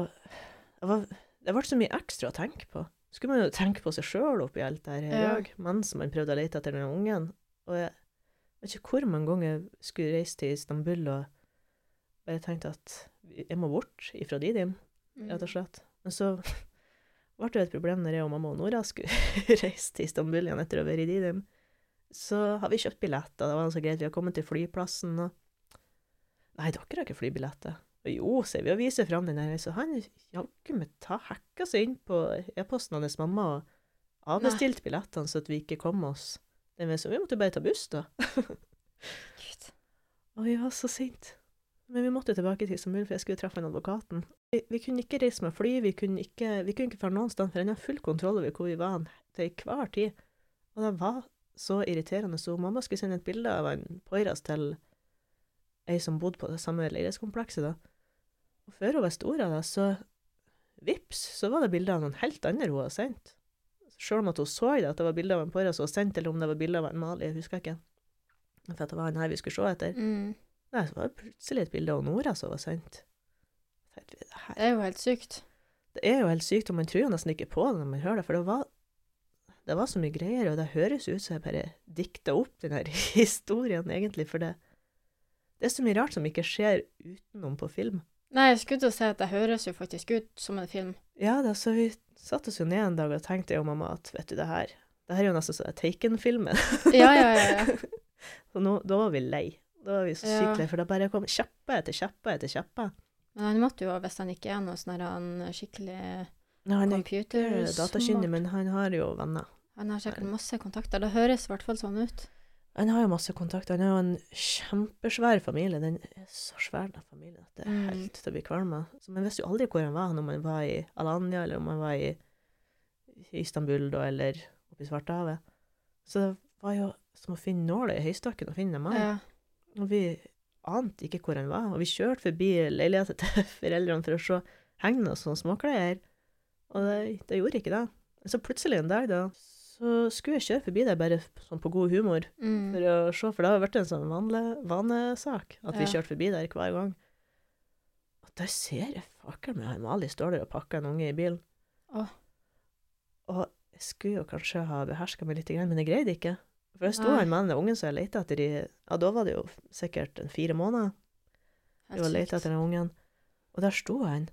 det, var, det ble så mye ekstra å tenke på. Skulle man jo tenke på seg sjøl oppi alt det her Ja. Dag, mens man prøvde å lete etter den ungen. Og jeg vet ikke hvor mange ganger jeg skulle reise til Istanbul og bare tenkte at jeg må bort ifra Didim, rett og slett. Men så ble det et problem når jeg og mamma og Nora skulle (laughs) reise til Istanbul igjen etter å ha vært i Didim. Så har vi kjøpt billetter, det var så greit, vi har kommet til flyplassen og Nei, dere har ikke flybilletter. Og jo, sier vi og viser fram den der, så han jaggu meg ta hacka seg inn på e-posten hans mamma og avbestilt billettene så at vi ikke kom oss den veien, så vi måtte bare ta buss, da. (laughs) Gud. Og vi var så sinte. Men vi måtte tilbake til Istanbul, for jeg skulle treffe en advokaten. Vi, vi kunne ikke reise med fly, vi kunne ikke, vi kunne ikke dra noen sted, for han har full kontroll over hvor vi var til hver tid. Og det var så irriterende. Så mamma skulle sende et bilde av en Poiras til ei som bodde på det samme leilighetskomplekset, da. Og før hun var stor av det, så vips, så var det bilde av noen helt andre hun hadde sendt. Selv om at hun så det, at det var bilde av en Poiras hun hadde sendt, eller om det var bilde av en Mali, jeg husker ikke. For at det var han her vi skulle se etter. Mm. Nei, så var det plutselig et bilde av Nora som var sendt. Det, Det er jo helt sykt. det er jo helt sykt, og man tror nesten ikke på det når man hører det, for det var, det var så mye greier, og det høres ut som jeg bare dikta opp denne (laughs) historien, egentlig, for det, det er så mye rart som ikke skjer utenom på film. Nei, jeg skulle til å si at det høres jo faktisk ut som en film. Ja da, så vi satte oss jo ned en dag og tenkte jo mamma at vet du det her, det her er jo nesten sånn Taken-filmen. (laughs) Ja, ja, ja. ja. (laughs) Så nå, da var vi lei. Da var vi så Ja. sykt lei, for det bare kom kjappe etter kjappe etter kjappe. Men han måtte jo, hvis han ikke er noe sånn skikkelig Ja, han er ikke dataskyndig, datakyndig, men han har jo venner. Han har sikkert masse kontakter. Det høres i hvert fall sånn ut. Han har jo masse kontakter. Han har jo en kjempesvær familie. Den er så svær, den familien, at det er Mm. helt til å bli kvalm av. Så man visste jo aldri hvor han var, når man var i Alanya, eller om man var i Istanbul, da, eller oppe i Svartehavet. Så det var jo som å finne nåla i høystakken og finne en mann. Ja. Og vi ante ikke hvor han var. Og vi kjørte forbi leiligheten (laughs) til foreldrene for å se hengende og sånne småklær. Og det, det gjorde ikke det. Så plutselig en dag, da, så skulle jeg kjøre forbi der bare sånn på god humor. Mm. For å se, for det har vært en sånn vanlig, vanesak at vi Ja. kjørte forbi der hver gang. Og der ser jeg fakkelen meg han Mali står der og pakker en unge i bilen. Åh. Og jeg skulle jo kanskje ha beherska meg litt, men jeg greide ikke. For det sto her en mann, den ungen som jeg leita etter i Ja, da var det jo sikkert en fire måneder. Jeg var leita etter den ungen. Og der sto han.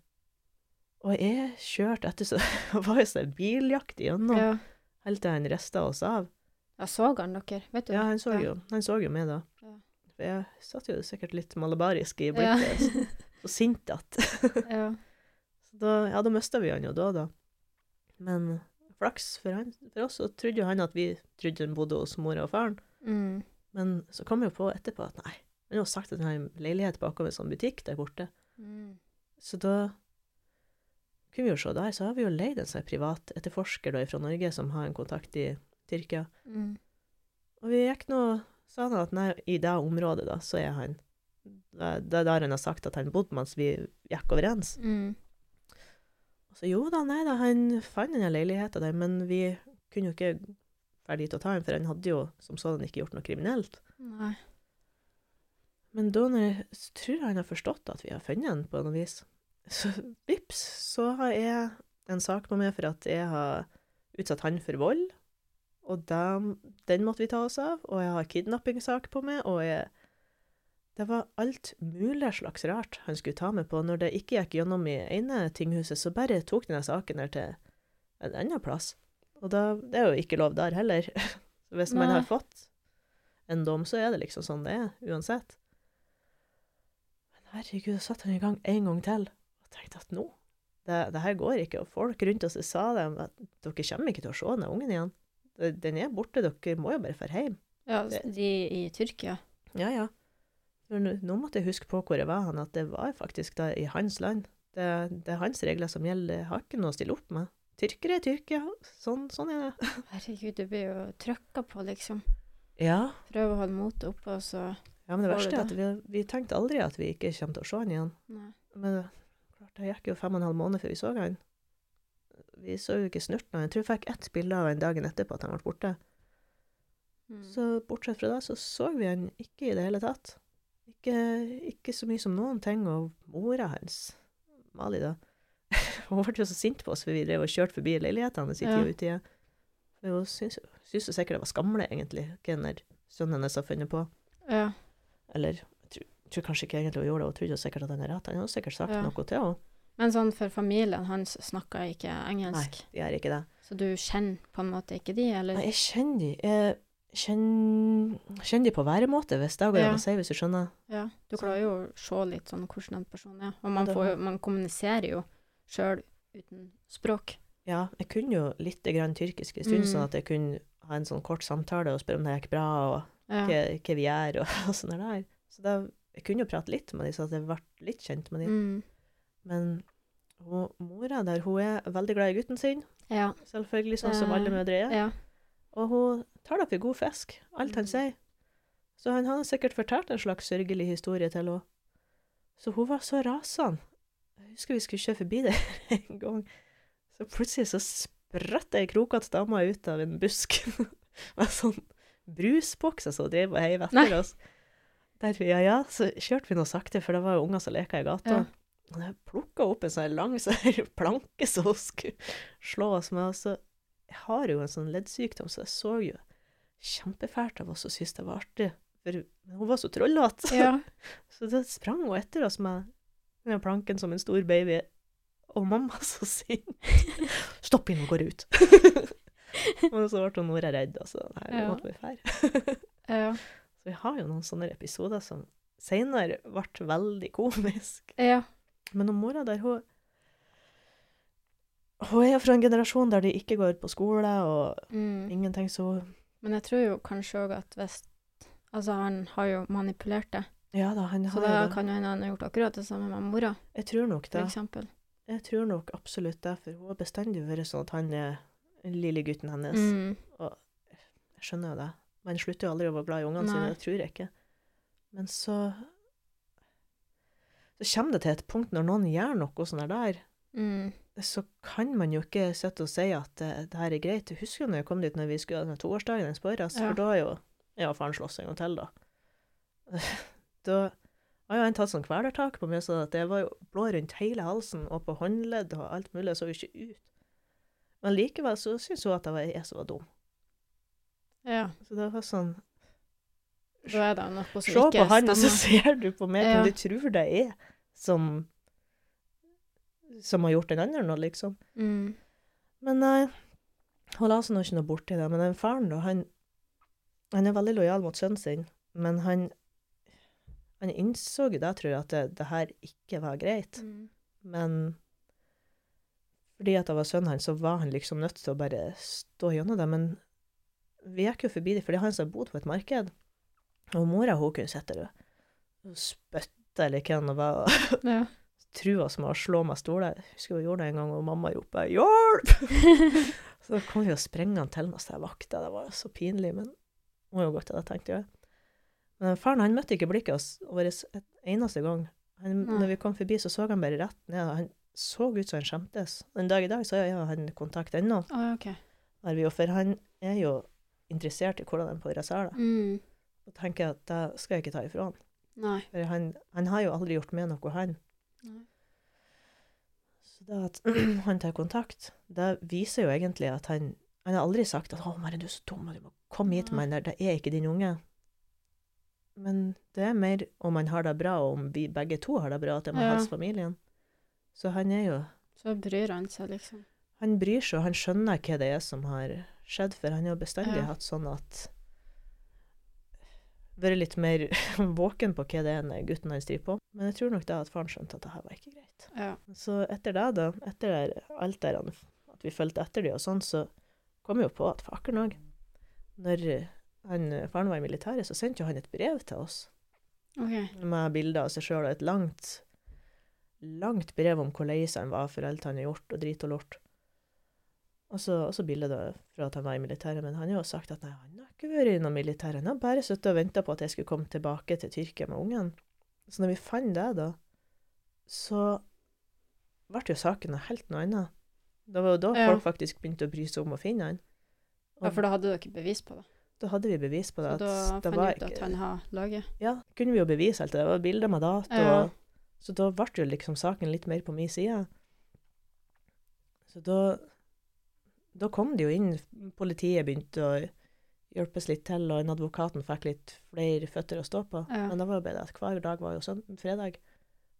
Og jeg kjørte etter, så det (laughs) var jo sånn biljakt igjennom, Ja. Helt til han rista oss av. Ja, så han dere, vet du? Ja, han så Ja. jo, han så jo meg da. Ja. For jeg satt jo sikkert litt malabarisk i Ja. blikket, så, så sint at ja. Så da, ja, da mista vi han jo da, da. Men flaks for, han, for oss, så trodde jo han at vi trodde han bodde hos mora og faren. Mm. Men så kom jeg jo på etterpå at nei, han har sagt at han har en leilighet bakom en sånn butikk der borte. Mm. Så da kunne vi jo se der, så har vi jo leid en sånn privat etterforsker da fra Norge som har en kontakt i Tyrkia. Mm. Og vi gikk nå sa han at nei, i det området da, så er han Det er der han har sagt at han bodde mens vi gikk overens. Mm. Så jo da, nei da, han fant denne leiligheta der, men vi kunne jo ikke dra dit og ta ham, for han hadde jo som sådan ikke gjort noe kriminelt. Nei. Men da jeg tror jeg han har forstått at vi har funnet ham på noe vis, så vips, så har jeg en sak på meg for at jeg har utsatt han for vold, og dem, den måtte vi ta oss av, og jeg har kidnappingssak på meg, og jeg det var alt mulig slags rart han skulle ta meg på. Når det ikke gikk gjennom i ene tinghuset, så bare tok denne saken her til en annen plass. Og da, det er jo ikke lov der heller. (laughs) Så hvis man Nei. har fått en dom, så er det liksom sånn det er, uansett. Men herregud, da satte han i gang en gang til og tenkte at nå, det, det her går ikke. Og folk rundt oss sa dem at dere kommer ikke til å se den ungen igjen. Den er borte, dere må jo bare dra hjem. Ja, de i Tyrkia. Ja, ja. Nå, nå måtte jeg huske på hvor jeg var, han, at det var faktisk da i hans land. Det, det er hans regler som gjelder. Jeg har ikke noe å stille opp med. Tyrkere er Tyrkia. Sånn, sånn er det. (laughs) Herregud, du blir jo trøkka på, liksom. Ja. Prøve å holde motet oppe, og så ja, men det verste er at vi, vi tenkte aldri at vi ikke kommer til å se han igjen. Nei. Men det- gikk jo fem og en halv måned før vi så han. Vi så jo ikke snurten av. Jeg tror jeg fikk ett bilde av han dagen etterpå at han ble borte. Mm. Så bortsett fra det, så så vi han ikke i det hele tatt. Ikke, ikke så mye som noen ting. Og mora hans, Mali, da (laughs) Hun ble jo så sint på oss for vi drev og kjørte forbi leilighetene hans i Ja. og utide. For hun syntes jo sikkert det var skamle, egentlig, hva sønnen hennes har funnet på. Ja. Eller tror, kanskje ikke egentlig hun gjorde det, hun trodde sikkert at han er rett. Han har sikkert sagt Ja. noe til henne. Men sånn for familien hans snakker ikke engelsk? Nei, de gjør ikke det. så du kjenner på en måte ikke de, eller? Nei, jeg kjenner de. Jeg kjenner, kjenner de på væremåte, hvis det går Ja. an å si, hvis du skjønner. Ja, du klarer jo å se litt sånn hvordan en person er. Og man, får, man kommuniserer jo sjøl uten språk. Ja, jeg kunne jo litt grann tyrkisk en stund, Mm. sånn at jeg kunne ha en sånn kort samtale og spørre om det gikk bra, og Ja. hva, hva vi gjør, og, og (laughs) sånn der. Så da, jeg kunne jo prate litt med dem, så jeg ble litt kjent med dem. Mm. Men hun, mora der, hun er veldig glad i gutten sin, Ja. selvfølgelig, sånn som Eh, alle mødre er. ja. Og hun tar det for god fisk, alt han Mm. sier. Så han hadde sikkert fortalt en slags sørgelig historie til henne. Så hun var så rasende. Jeg husker vi skulle kjøre forbi der (laughs) en gang. Så plutselig så spratt ei krokete dame ut av en busk (laughs) med sånn brusbokser som drev og heiv etter oss. Der vi, ja, ja, så kjørte vi noe sakte, for det var jo unger som leka i gata. Ja. Og jeg plukka opp en sånn lang (laughs) sånn planke som hun skulle slå oss med. Og så jeg har jo en sånn leddsykdom, så jeg så jo kjempefælt av oss og syntes det var artig. For hun var så trollete. ja. (laughs) Så da sprang hun etter oss med den planken som en stor baby. Og mamma så sint. (laughs) Stopp inn og går ut. og så ble Nora redd, og så nei, Ja. måtte vi dra. Ja. Så vi har jo noen sånne episoder som senere ble veldig komisk. ja. Men hun mora der, hun Hun er fra en generasjon der de ikke går på skole og Mm. ingenting, så Men jeg tror jo kanskje òg at hvis Altså, han har jo manipulert det, Ja da, han så har da jo det. kan jo hende han har gjort akkurat det samme med mora, Jeg tror nok for det. eksempel. Jeg tror nok absolutt det, for hun har bestandig vært sånn at han er lille gutten hennes. Mm. Jeg skjønner jo det. Man slutter jo aldri å være glad i ungene sine, det tror jeg ikke. Men så Så kommer det til et punkt når noen gjør noe sånn der, Mm. så kan man jo ikke sitte og si at det, det her er greit. Jeg husker jo når jeg kom dit når vi skulle ha den toårsdagen hans på Øras, for da er jo Ja, faren slåss en gang til, da. (laughs) Da har jo han tatt sånn kvelertak på meg, så det var jo blå rundt hele halsen og på håndledd og alt mulig, jeg så jo ikke ut. Men likevel så syns hun at det var jeg som var dum. Ja. Så det var sånn Da er det noe som Se ikke på han, og så ser du på meg Ja. du tror det er som som har gjort den andre noe, liksom. Mm. Men nei, hun la seg nå ikke noe borti det. Men den faren, da, han, han er veldig lojal mot sønnen sin, men han han innså jo da, tror jeg, at det, det her ikke var greit. Mm. Men fordi at det var sønnen hans, så var han liksom nødt til å bare stå gjennom det. Men vi gikk jo forbi det, for det er han som har bodd på et marked. Og mora hun kunne sitte der og spytte eller hva det var, og Ja. (laughs) trua som var å slå meg stoler. Jeg husker hun gjorde det en gang, og mamma ropte 'hjelp'! (laughs) så kom vi jo sprengende til med oss der vakta, det var så pinlig, men har jo godt av det, tenkte jeg. Men faren han møtte ikke blikket vårt en eneste gang. Han, når vi kom forbi, så så han bare rett ned, han så ut som han skjemtes. Den dag i dag så er han kontakt ennå, Oh, OK. har vi jo, for han er jo interessert i hvordan en pådrar seg det. Mm. Og tenker at det skal jeg ikke ta ifra han. Nei. For han, han har jo aldri gjort med noe, han. Nei. Så det at (clears throat) han tar kontakt, det viser jo egentlig at han Han har aldri sagt at 'Å, Mari, du er så dum, du må komme hit med den der, det er ikke din unge'. Men det er mer om han har det bra, og om vi begge to har det bra, at det må Ja. helse familien. Så han er jo Så bryr han seg, liksom. Han bryr seg, og han skjønner hva det er som har skjedd, for han har bestandig Ja. hatt sånn at Vært litt mer (laughs) våken på hva det er gutten hans driver på. Men jeg tror nok da at faren skjønte at det her var ikke greit. Ja. Så etter det, da, etter der, alt der han- at vi fulgte etter de og sånn, så kom vi jo på at fakeren òg Når han, faren var i militæret, så sendte jo han et brev til oss okay. med bilder av seg sjøl og et langt, langt brev om hvor lei han var for alt han har gjort, og drit og lort. Og så, og bildet fra at han var i militæret, men han har jo sagt at nei, han har ikke vært i noe militær, han har bare sittet og venta på at jeg skulle komme tilbake til Tyrkia med ungen. Så når vi fant det, da, så ble jo saken noe helt noe annet. Det var jo da Ja. folk faktisk begynte å bry seg om å finne han. Ja, for da hadde dere bevis på det. Da hadde vi bevis på det. Så da det fant var du ut at han har laget. ja, kunne vi jo bevise alt det. Det var bilder med dato. Ja. Så da ble jo liksom saken litt mer på min side. Så da, da kom det jo inn Politiet begynte å hjelpes litt til, og en advokaten fikk litt flere føtter å stå på. Ja. Men det var jo bedre at hver dag var jo sånn fredag.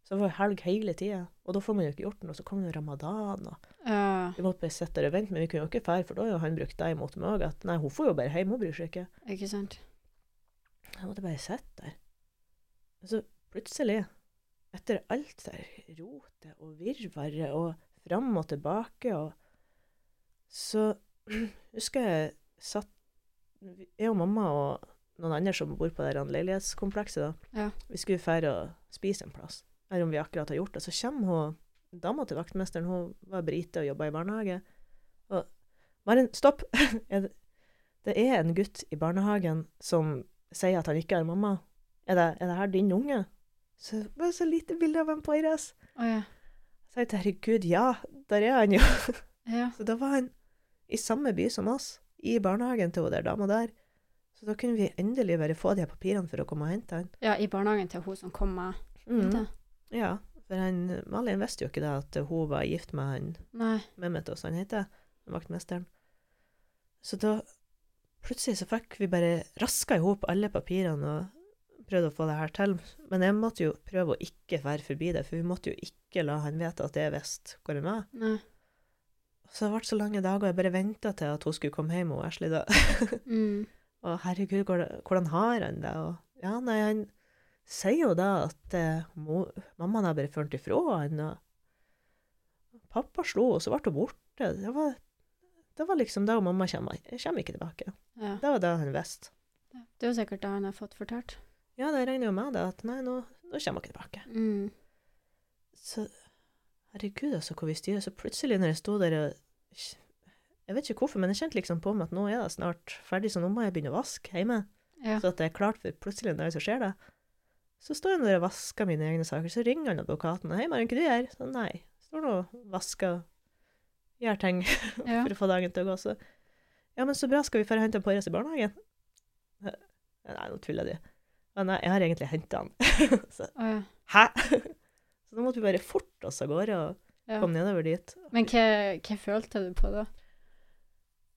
Så det var helg hele tida. Og da får man jo ikke gjort noe. Så kom jo ramadan, og Ja, vi måtte bare sitte der og vente. Men vi kunne jo ikke fære, for da har jo han brukt det imot meg òg. At nei, hun får jo bare hjem, hun bryr seg ikke. ikke sant. Jeg måtte bare sitte der. Og så plutselig, etter alt der rotet og virvaret og fram og tilbake og Så (clears throat) husker jeg satt Jeg og mamma og noen andre som bor på det leilighetskomplekset, da. Ja. Vi skulle fære og spise en plass. Eller om vi akkurat har gjort det. Så kommer hun dama til vaktmesteren, hun var brite og jobba i barnehage. Og Marin, stopp! (laughs) Det- er en gutt i barnehagen som sier at han ikke har mamma. Er det, er det her din unge? Så bare så lite bilde av en på IRS. Å ja. Så jeg tenkte, herregud, ja, der er han jo. (laughs) Ja. Så da var han i samme by som oss, i barnehagen til hun der dama der. Så da kunne vi endelig bare få de papirene for å komme og hente han. ja, i barnehagen til hun som kom med Mm. Ja, for han, Malin visste jo ikke da at hun var gift med han Nei. Mehmet, som han heter, vaktmesteren. Så da plutselig så fikk vi bare raska i hop alle papirene og prøvde å få det her til. Men jeg måtte jo prøve å ikke være forbi det, for vi måtte jo ikke la han vite at jeg visste hvor han var. Nei. Så det ble så lange dager, jeg bare venta til at hun skulle komme hjem, og Ashley da. (laughs) Mm. Og herregud, hvordan, har han det? Og ja, nei, han sier jo da at eh, mammaen har bare ført ifra han, og pappa slo, og så ble hun borte. Det var, det var liksom da mamma kommer, kommer ikke tilbake. Ja. Det var det han visste. Det er jo sikkert det han har fått fortalt. Ja, det regner jo med det, at nei, nå, nå kommer hun ikke tilbake. Mm. Så herregud, altså, hvor vi styrer. Så plutselig når jeg sto der og Jeg vet ikke hvorfor, men jeg kjente liksom på meg at nå er det snart ferdig, så nå må jeg begynne å vaske hjemme. Ja. Så at det er klart for plutselig en dag så skjer det. Så står jeg der og vasker mine egne saker, så ringer han advokaten. 'Hei, Maren, hva du gjør?' Så nei. Står nå og vasker og gjør ting (laughs) Ja. for å få dagen til å gå. Så ja, men så bra, skal vi få hente på Porres i barnehagen? Nei, nå tuller de. Men nei, jeg har egentlig henta han. (laughs) så, oh, ja. Hæ? Så da måtte vi bare forte oss av gårde og ja. komme nedover dit. Men hva, hva følte du på da?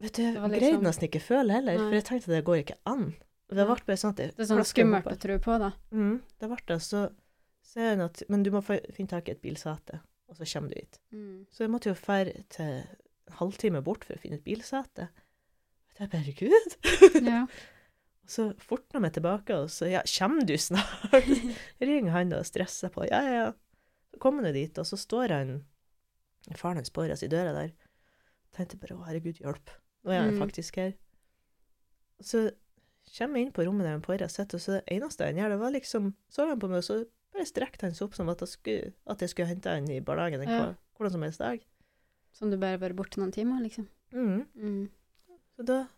Vet du, jeg Det greide liksom- nesten ikke føle heller, Nei. for jeg tenkte det går ikke an. Det ble bare sånn at jeg Det er sånn skummelt å tro på, da. Mm, det ble det. Så ser jeg at Men du må finne tak i et bilsete, og så kommer du hit. Mm. Så jeg måtte jo fære til en halvtime bort for å finne et bilsete. Jeg bare Gud! (laughs) Ja. Og så fortna jeg meg tilbake, og så Ja, kommer du snart? (laughs) Ringer han og stresser på. Ja, ja, ja. Så kommer han dit, og så står han Faren hans på oss i døra der. Tenkte bare å, herregud, hjelp. Nå er han Mm. faktisk her. Så kommer jeg inn på rommet der han Porra sitter, og så det eneste han gjør, det var liksom Så han på meg, og så bare strekte han seg opp som at jeg skulle, at jeg skulle hente han i barnehagen en Ja. hvordan som helst dag. Som du bare var borte noen timer, liksom. Mm. Mm. Så da,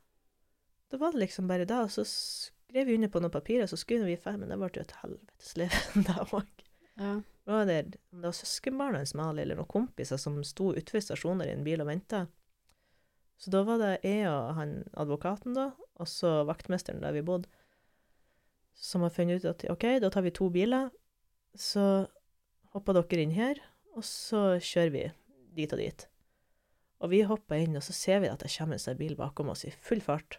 da var det liksom bare da, og så skrev vi under på noen papirer, så skulle vi ferdig, men det ble jo et helvetes liv da òg. Ja. Det, om det var søskenbarnet hans Mali eller noen kompiser som sto utenfor stasjoner i en bil og venta. Så da var det jeg og han advokaten, da, og så vaktmesteren der vi bodde, som har funnet ut at OK, da tar vi to biler, så hopper dere inn her, og så kjører vi dit og dit. Og vi hopper inn, og så ser vi at det kommer en sånn bil bakom oss i full fart.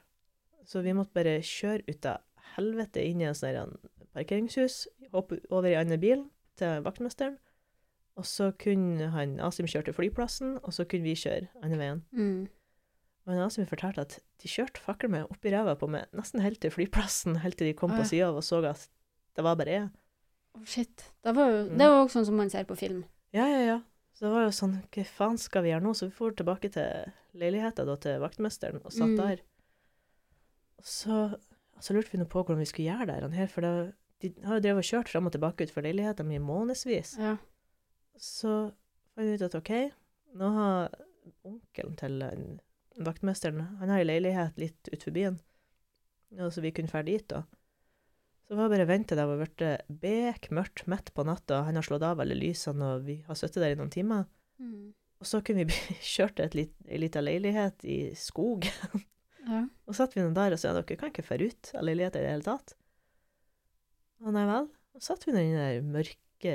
Så vi måtte bare kjøre ut av helvete inn i en sånn parkeringshus, hoppe over i andre bil til vaktmesteren. Og så kunne han, Asim kjøre til flyplassen, og så kunne vi kjøre andre veien. Mm. Men Asim fortalte at de kjørte fakkel meg opp i ræva på meg nesten helt til flyplassen, helt til de kom på Oi. sida av og så at det var bare jeg. Shit. Det var jo Mm. det var også sånn som man ser på film. Ja, ja, ja. Så det var jo sånn, hva faen skal vi gjøre nå? Så vi for tilbake til leiligheta da, til vaktmesteren, og satt Mm. der. Og så, så lurte vi nå på hvordan vi skulle gjøre det her, for det, de har jo drevet og kjørt frem og tilbake ut for leiligheta mi i månedsvis. Ja. Så fant vi ut at OK, nå har onkelen til en, vaktmesteren Han har ei leilighet litt utenfor byen, ja, så vi kunne dra dit, da. Så var det bare å vente. Det var blitt bekmørkt midt på natta. Han har slått av alle lysene, og vi har sittet der i noen timer. Mm. Og så kunne vi (laughs) kjørt til ei lita leilighet i skogen. ja. Og satt vi nå der og sa dere kan ikke dra ut av leiligheten i det hele tatt. Og nei vel. Og satt vi i den der mørke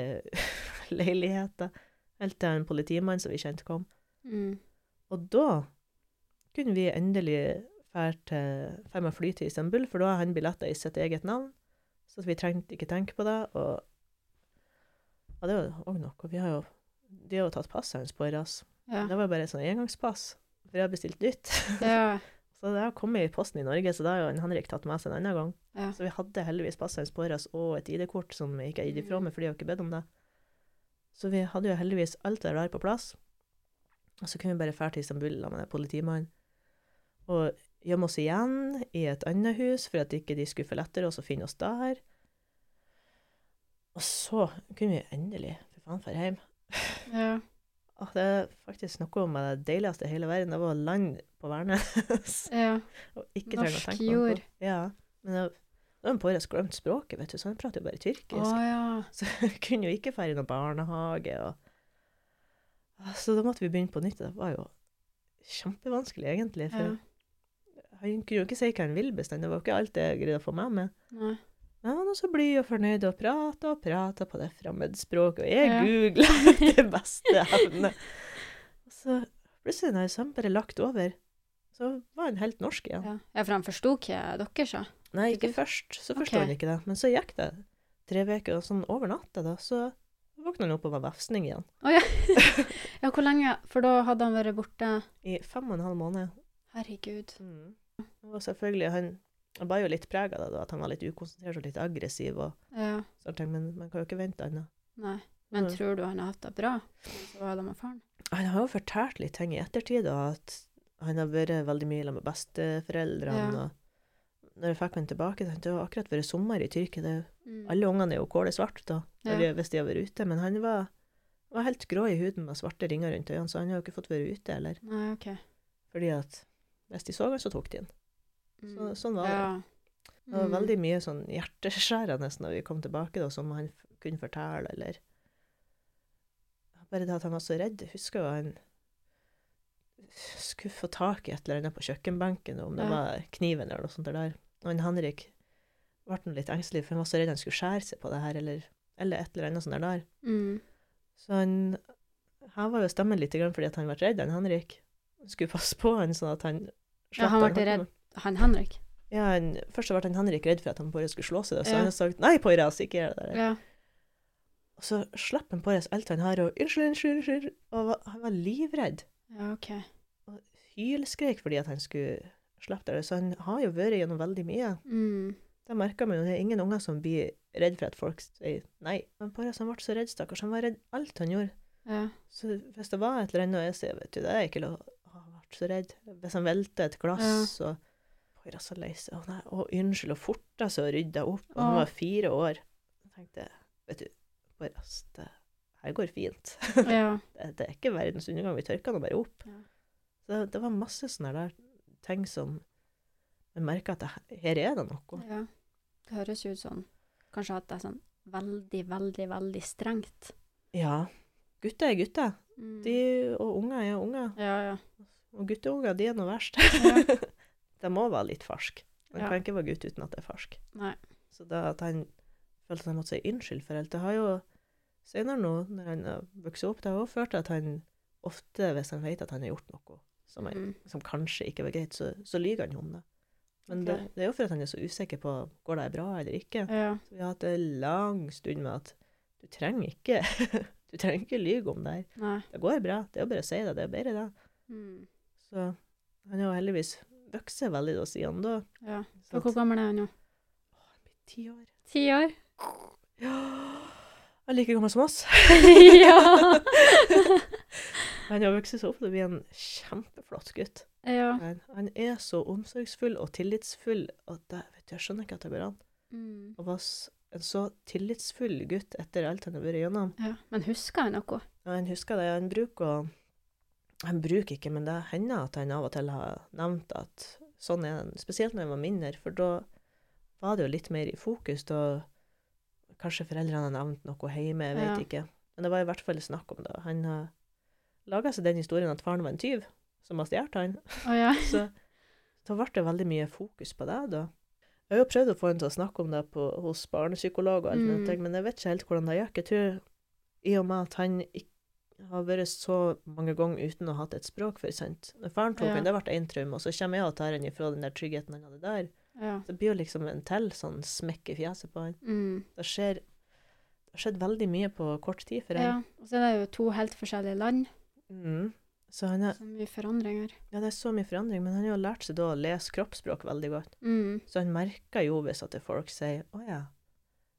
(laughs) leiligheten helt til en politimann som vi kjente kom. Mm. Og da kunne vi endelig dra til med fly til Istanbul, for da har han billetter i sitt eget navn. Så vi trengte ikke tenke på det. Og ja, det var òg noe. Vi har jo, de har jo tatt passet hans på oss. Ja. Det var bare et sånn engangspass, for jeg har bestilt nytt. (laughs) ja. Så det har kommet i posten i Norge, så da har jo en Henrik tatt med seg en annen gang. Ja. Så vi hadde heldigvis passet hans på oss og et ID-kort som vi ikke har gitt ifra meg, for de har ikke bedt om det. Så vi hadde jo heldigvis alt det der på plass. Og så kunne vi bare dra til Istanbul med den politimannen. Og gjemme oss igjen i et annet hus, for at ikke de skulle få lettere oss å finne oss der. Og så kunne vi endelig for faen dra hjem. ja. Åh, det er faktisk noe med det deiligste i hele verden. Det var å lande på Værnes. (laughs) ja. Og ikke Norsk tenke jord. på-. Ja. Men det, da har Pårøs glemt språket, vet du, så han prater jo bare tyrkisk. ja. (laughs) Så hun kunne jo ikke dra i noen barnehage. Og... Så da måtte vi begynne på nytt. Det var jo kjempevanskelig, egentlig. For ja. han kunne jo ikke si hva han ville bestandig. Det var jo ikke alt jeg greide å få med meg. Nei. Men han så blid og fornøyd og prater og prater på det fremmedspråket, og jeg Ja. googler (laughs) det beste evne. Og så plutselig, når jeg bare lagt over, så var han helt norsk igjen. Ja. ja, for han forsto ikke dere sa. Nei, Ikke først. Så forsto forstod han ikke det. Men så gikk det tre uker, og sånn over natta, da, så våkna han opp og var vefsning igjen. (laughs) Ja, hvor lenge? For da hadde han vært borte I fem og en halv måned. Herregud. Mm. Og selvfølgelig, han, han var jo litt prega av det, at han var litt ukonsentrert og litt aggressiv, og Ja. sånne ting, men man kan jo ikke vente annet. Nei. Men ja. tror du han har hatt det bra? Så var det med faren? Han har jo fortalt litt ting i ettertid, da, at han har vært veldig mye sammen med besteforeldrene. Ja. og når jeg fikk han tilbake, tenkte jeg det har akkurat vært sommer i Tyrkia. Det, Mm. alle ungene er jo kålesvarte da, Ja. hvis de har vært ute, men han var, var helt grå i huden med svarte ringer rundt øynene, så han har jo ikke fått være ute, eller Nei, OK. fordi at hvis de så han, så tok de han. Så, Mm. sånn var det. ja. Det var Mm. veldig mye sånn hjerteskjærende når vi kom tilbake, da, som han f- kunne fortelle, eller Bare det at han var så redd. Jeg husker jo han skulle få tak i et eller annet på kjøkkenbenken, om det Ja. var kniven eller noe sånt der. Og han Henrik ble litt engstelig, for han var så redd han skulle skjære seg på det her, eller, eller et eller annet sånt der. Mm. Så han heva jo stemmen litt fordi at han ble redd, han Henrik. Skulle passe på han sånn at han slapp Ja, han ble redd. Han Henrik? Ja, han, først ble han Henrik redd for at han bare skulle slå seg, så Ja. han har sagt 'nei, Poiras, ikke gjør det der'. Ja. Og så slapp han Poiras alt han har, og 'unnskyld, unnskyld', unnskyld. Og han var livredd. Ja, OK. Og hylskrek fordi at han skulle slippe det. Så han har jo vært gjennom veldig mye. Mm. Det merker man jo, det er ingen unger som blir redd for at folk sier nei. Men Poiras han ble så redd, stakkars. Han var redd alt han gjorde. Ja. Så hvis det var et eller annet og jeg sier, vet du, det er ikke lov å ha vært så redd. Hvis han velter et glass, og Poiras så lei seg, og, nei, å unnskyld, og forta seg og rydda opp, og han var fire år. Jeg tenkte, vet du, Poiras, det her går fint. (laughs) ja. det, det er ikke verdens undergang, vi tørker nå bare opp. Ja. Så det, det var masse sånne der ting som jeg merka at det, her er det noe. ja. Det høres ut sånn kanskje at det er sånn veldig, veldig, veldig strengt. Ja, gutter er gutter, Mm. de, og unger er unger. Ja, ja. Og gutteunger, de er noe verst. Ja. (laughs) det må være litt farsk. Man Ja. kan ikke være gutt uten at det er farsk. Nei. Så da at han følte at han måtte si unnskyld for alt, det har jo senere nå, når han har vokst opp, det har også ført til at han ofte, hvis han vet at han har gjort noe som, han, Mm. som kanskje ikke var greit, så, så lyver han jo om det. Men okay. det, det er jo for at han er så usikker på går det bra eller ikke. Ja. Så vi har hatt en lang stund med at du trenger ikke (laughs) du trenger ikke lyge om det her. Nei. Det går bra. Det er jo bare å si det. Det er bedre det. Mm. Så han har jo heldigvis vokst veldig da siden da. Ja. Så hvor gammel er han nå? Ti år. Ti år? Ja. Han er like gammel som oss. (laughs) ja. Han har vokst seg opp til å bli en kjempeflott gutt. ja. Han, han er så omsorgsfull og tillitsfull at det, vet du, jeg skjønner ikke at det går an. Mm. Å være en så tillitsfull gutt etter alt han har vært gjennom. ja. Men husker han noe? Ja, han husker det. Han bruker å Han bruker ikke, men det hender at han av og til har nevnt at sånn er han. Spesielt når han var mindre, for da var det jo litt mer i fokus. Da kanskje foreldrene har nevnt noe hjemme, jeg vet Ja. ikke. Men det var i hvert fall snakk om det. Han har laga seg den historien at faren var en tyv som har stjålet han. Oh, ja. (laughs) Så da ble det veldig mye fokus på det, da. Jeg har jo prøvd å få han til å snakke om det på, hos barnepsykolog, og alt Mm. men jeg vet ikke helt hvordan det gikk. Jeg tror, i og med at han ikke har vært så mange ganger uten å ha hatt et språk for sant. Når faren tok Ja. han, det ble én traume, og så kommer jeg og tar henne ifra den der tryggheten han hadde der. ja. Det blir jo liksom en til sånn smekk i fjeset på han. Mm. Det skjer det har skjedd veldig mye på kort tid for ja. Og så er det jo to helt forskjellige land. Mm. Så han har, Så mye forandringer. ja, det er så mye forandring, men han har jo lært seg da å lese kroppsspråk veldig godt. Mm. Så han merker jo hvis at folk sier 'å ja',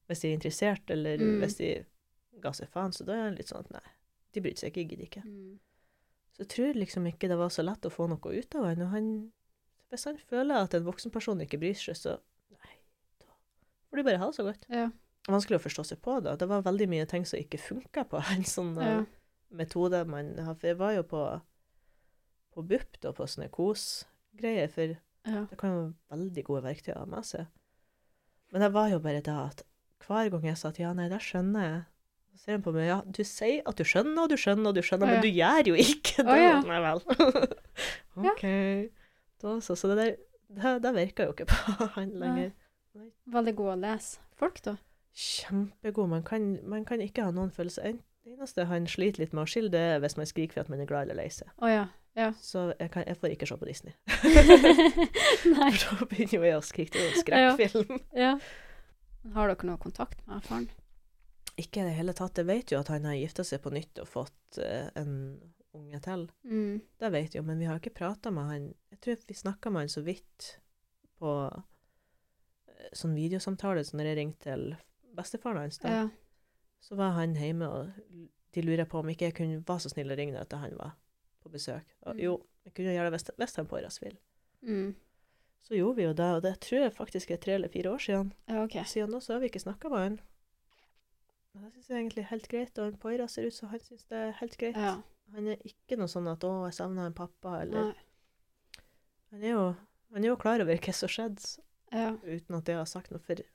hvis de er interessert, eller Mm. hvis de ga seg faen, så da er han litt sånn at nei, de bryr seg ikke, gidder ikke. Mm. Så jeg tror liksom ikke det var så lett å få noe ut av henne. han Hvis han føler at en voksen person ikke bryr seg, så nei, da får du bare ha det så godt. Ja. Vanskelig å forstå seg på da. Det var veldig mye ting som ikke funka på en sånn eh, Ja. metode man har. For jeg var jo på, på BUP, da, på sånne kos-greier, for ja. det kan jo være veldig gode verktøy å ha med seg. Men det var jo bare det at hver gang jeg sa at ja, nei, det skjønner jeg, så ser han på meg ja, du sier at du skjønner og du skjønner og du skjønner, men du gjør jo ikke det. ja. Nei vel. (laughs) OK. Da så. Så det der, det, det virka jo ikke på (laughs) han lenger. Veldig god å lese folk, da. Kjempegod. Man kan, man kan ikke ha noen følelse. Det eneste han sliter litt med å skille, det er hvis man skriker for at man er glad eller lei seg. Å ja. Ja. Så jeg, kan, jeg får ikke se på Disney. (laughs) Nei. For da begynner jo jeg å skrike. Det er jo skrekkfilm. Ja. Har dere noe kontakt med faren? Ikke i det hele tatt. Jeg vet jo at han har gifta seg på nytt og fått eh, en unge til. Mm. Det vet jeg jo, men vi har ikke prata med han. Jeg tror vi snakka med han så vidt på eh, sånn videosamtale, så når jeg ringte til bestefaren hans, da, Ja. så var han hjemme, og de lurer på om ikke jeg kunne være så snill å ringe etter han var på besøk. Og, Mm. jo, jeg kunne gjøre det hvis, han på oss vil. Mm. Så gjorde vi jo det, og det tror jeg faktisk er tre eller fire år siden. Ja, okay. Siden da så har vi ikke snakka med han. Og det syns egentlig helt greit, og Poira ser ut som han syns det er helt greit. Ja. Han er ikke noe sånn at 'å, jeg savner en pappa', eller han, er jo, han er jo klar over hva som skjedde, Ja. uten at jeg har sagt noe, for jeg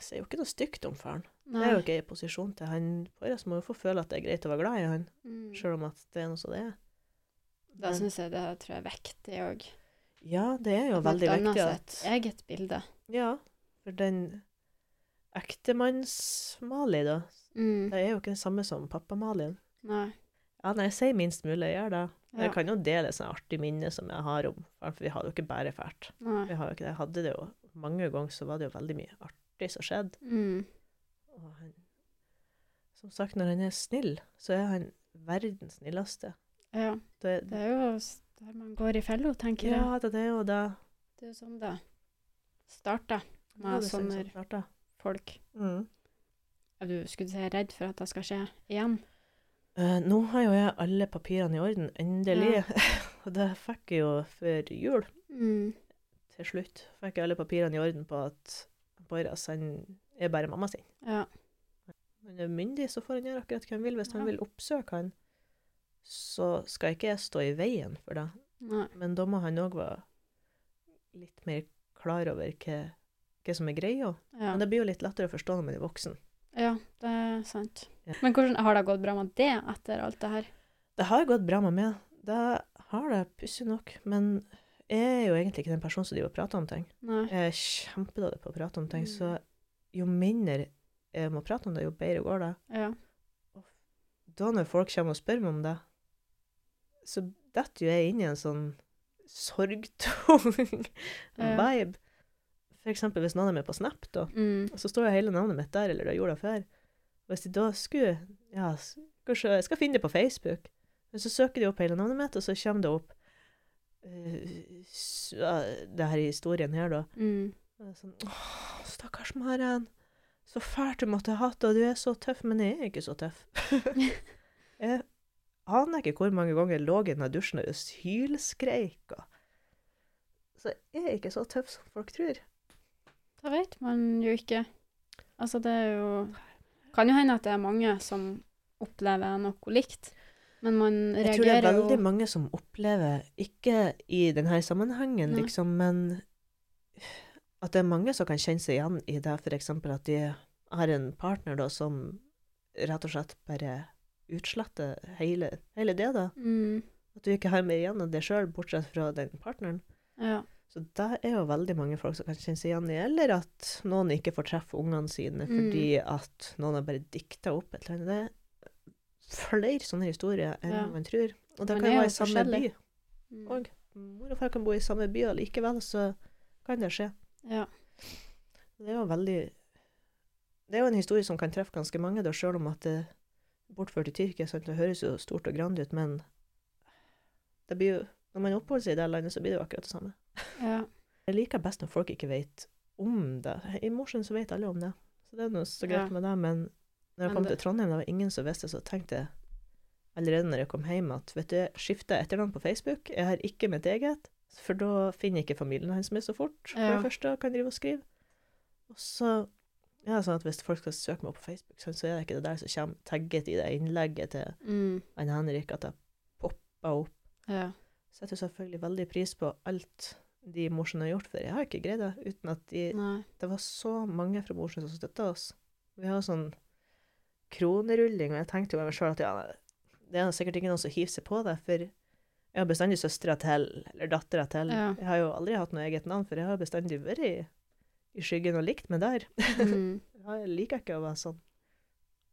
sier jo ikke noe stygt om faren. Det er jo ikke jeg i posisjon til. Han Poira må jo få føle at det er greit å være glad i han, Mm. sjøl om at det er noe som det er. Da Men- syns jeg det tror jeg er viktig òg. Ja, det er jo veldig viktig at et eget bilde. Ja, for den ektemanns-Mali, da, Mm. det er jo ikke det samme som pappa-Malin. Nei. Ja, nei, jeg sier minst mulig, jeg gjør det. Ja. Jeg kan jo dele sånne artige minner som jeg har om for vi har jo ikke bare fælt. Vi har jo ikke det. Jeg hadde det jo mange ganger, så var det jo veldig mye artig som skjedde. Mm. Og han, som sagt, når han er snill, så er han verdens snilleste. Ja. Det, Det er jo der man går i fella, tenker jeg. ja, det er jo det. Det er jo sånn det starter Ja, med det er sånn sånne folk. Mm. Er du skulle du si redd for at det skal skje igjen? Uh, nå har jo jeg alle papirene i orden, endelig. (laughs) Og det fikk jeg jo før jul. Mm. Til slutt fikk jeg alle papirene i orden på at Boras er bare mamma sin. Ja. Men er myndig, så får han gjøre akkurat hva han vil. Hvis Ja. han vil oppsøke han, så skal ikke jeg stå i veien for det. Nei. Men da må han òg være litt mer klar over hva, hva som er greia. Ja. Men det blir jo litt lettere å forstå når man er voksen. Ja, det er sant. Ja. Men hvordan har det gått bra med det etter alt det her? Det har gått bra med meg. Det har det, pussig nok. Men jeg er jo egentlig ikke den personen som driver og prater om ting. Nei. Jeg er kjempedårlig på å prate om ting, Mm. så jo mindre jeg må prate om det, jo bedre går det. Ja. Da når folk kommer og spør meg om det, så detter jo jeg inn i en sånn sorgtung (laughs) Ja. vibe. Eksempel hvis noen er med på Snap, da, Mm. og så står jo hele navnet mitt der, eller det gjorde det før. Hvis de da skulle Ja, kanskje jeg skal finne det på Facebook. Men så søker de opp hele navnet mitt, og så kommer det opp uh, ja, det her i historien her, da. Mm. Og sånn Åh, stakkars Maren. Så fælt du måtte ha det, og du er så tøff. Men jeg er ikke så tøff. (laughs) jeg aner ikke hvor mange ganger jeg lå i dusjen og hylskreik. og- Så jeg er ikke så tøff som folk tror. Det vet man jo ikke. Altså, det er jo Kan jo hende at det er mange som opplever noe likt, men man reagerer jo Jeg tror det er veldig jo mange som opplever, ikke i denne sammenhengen, Nei. liksom, men at det er mange som kan kjenne seg igjen i det, f.eks. at de har en partner da, som rett og slett bare utsletter hele, hele det. da. mm, At du ikke har mer igjen av deg sjøl, bortsett fra den partneren. Ja. Så det er jo veldig mange folk som kan kjenne seg igjen i. Eller at noen ikke får treffe ungene sine Mm. fordi at noen har bare dikta opp et eller annet. Det er flere sånne historier enn Ja. man tror. Og det Man kan jo være i samme by. Mm. Og mor og far kan bo i samme by, og likevel så kan det skje. Ja. Det er jo veldig Det er jo en historie som kan treffe ganske mange, da, sjøl om at det bortført i Tyrkia. Sant? Det høres jo stort og grand ut, men det blir jo Når man oppholder seg i det landet, så blir det jo akkurat det samme. ja. Jeg liker best når folk ikke vet om det. I Mosjøen så vet alle om det. Så det er noe så greit Ja. med det. Men når jeg Men kom det- til Trondheim, det var ingen som visste, så tenkte jeg allerede når jeg kom hjem at vet du, jeg skifter etternavn på Facebook. Jeg har ikke mitt eget, for da finner ikke familien hans meg så fort. For Ja. det første kan drive og skrive. Og så ja, sånn at hvis folk skal søke meg opp på Facebook, sånn, så er det ikke det der som kommer tagget i det innlegget til Mm, Anne Henrik, at det popper opp ja. Setter selvfølgelig veldig pris på alt de Mosjøen har gjort, for jeg har ikke greid det uten at de, Nei. det var så mange fra Mosjøen som støtta oss. Vi har sånn kronerulling, og jeg tenkte jo meg sjøl at ja, det er sikkert ikke noen som hiver seg på det, for jeg har bestandig søstera til, eller dattera til. Ja. Jeg har jo aldri hatt noe eget navn, for jeg har bestandig vært i, i skyggen og likt meg der. Mm. (laughs) Jeg liker ikke å være sånn.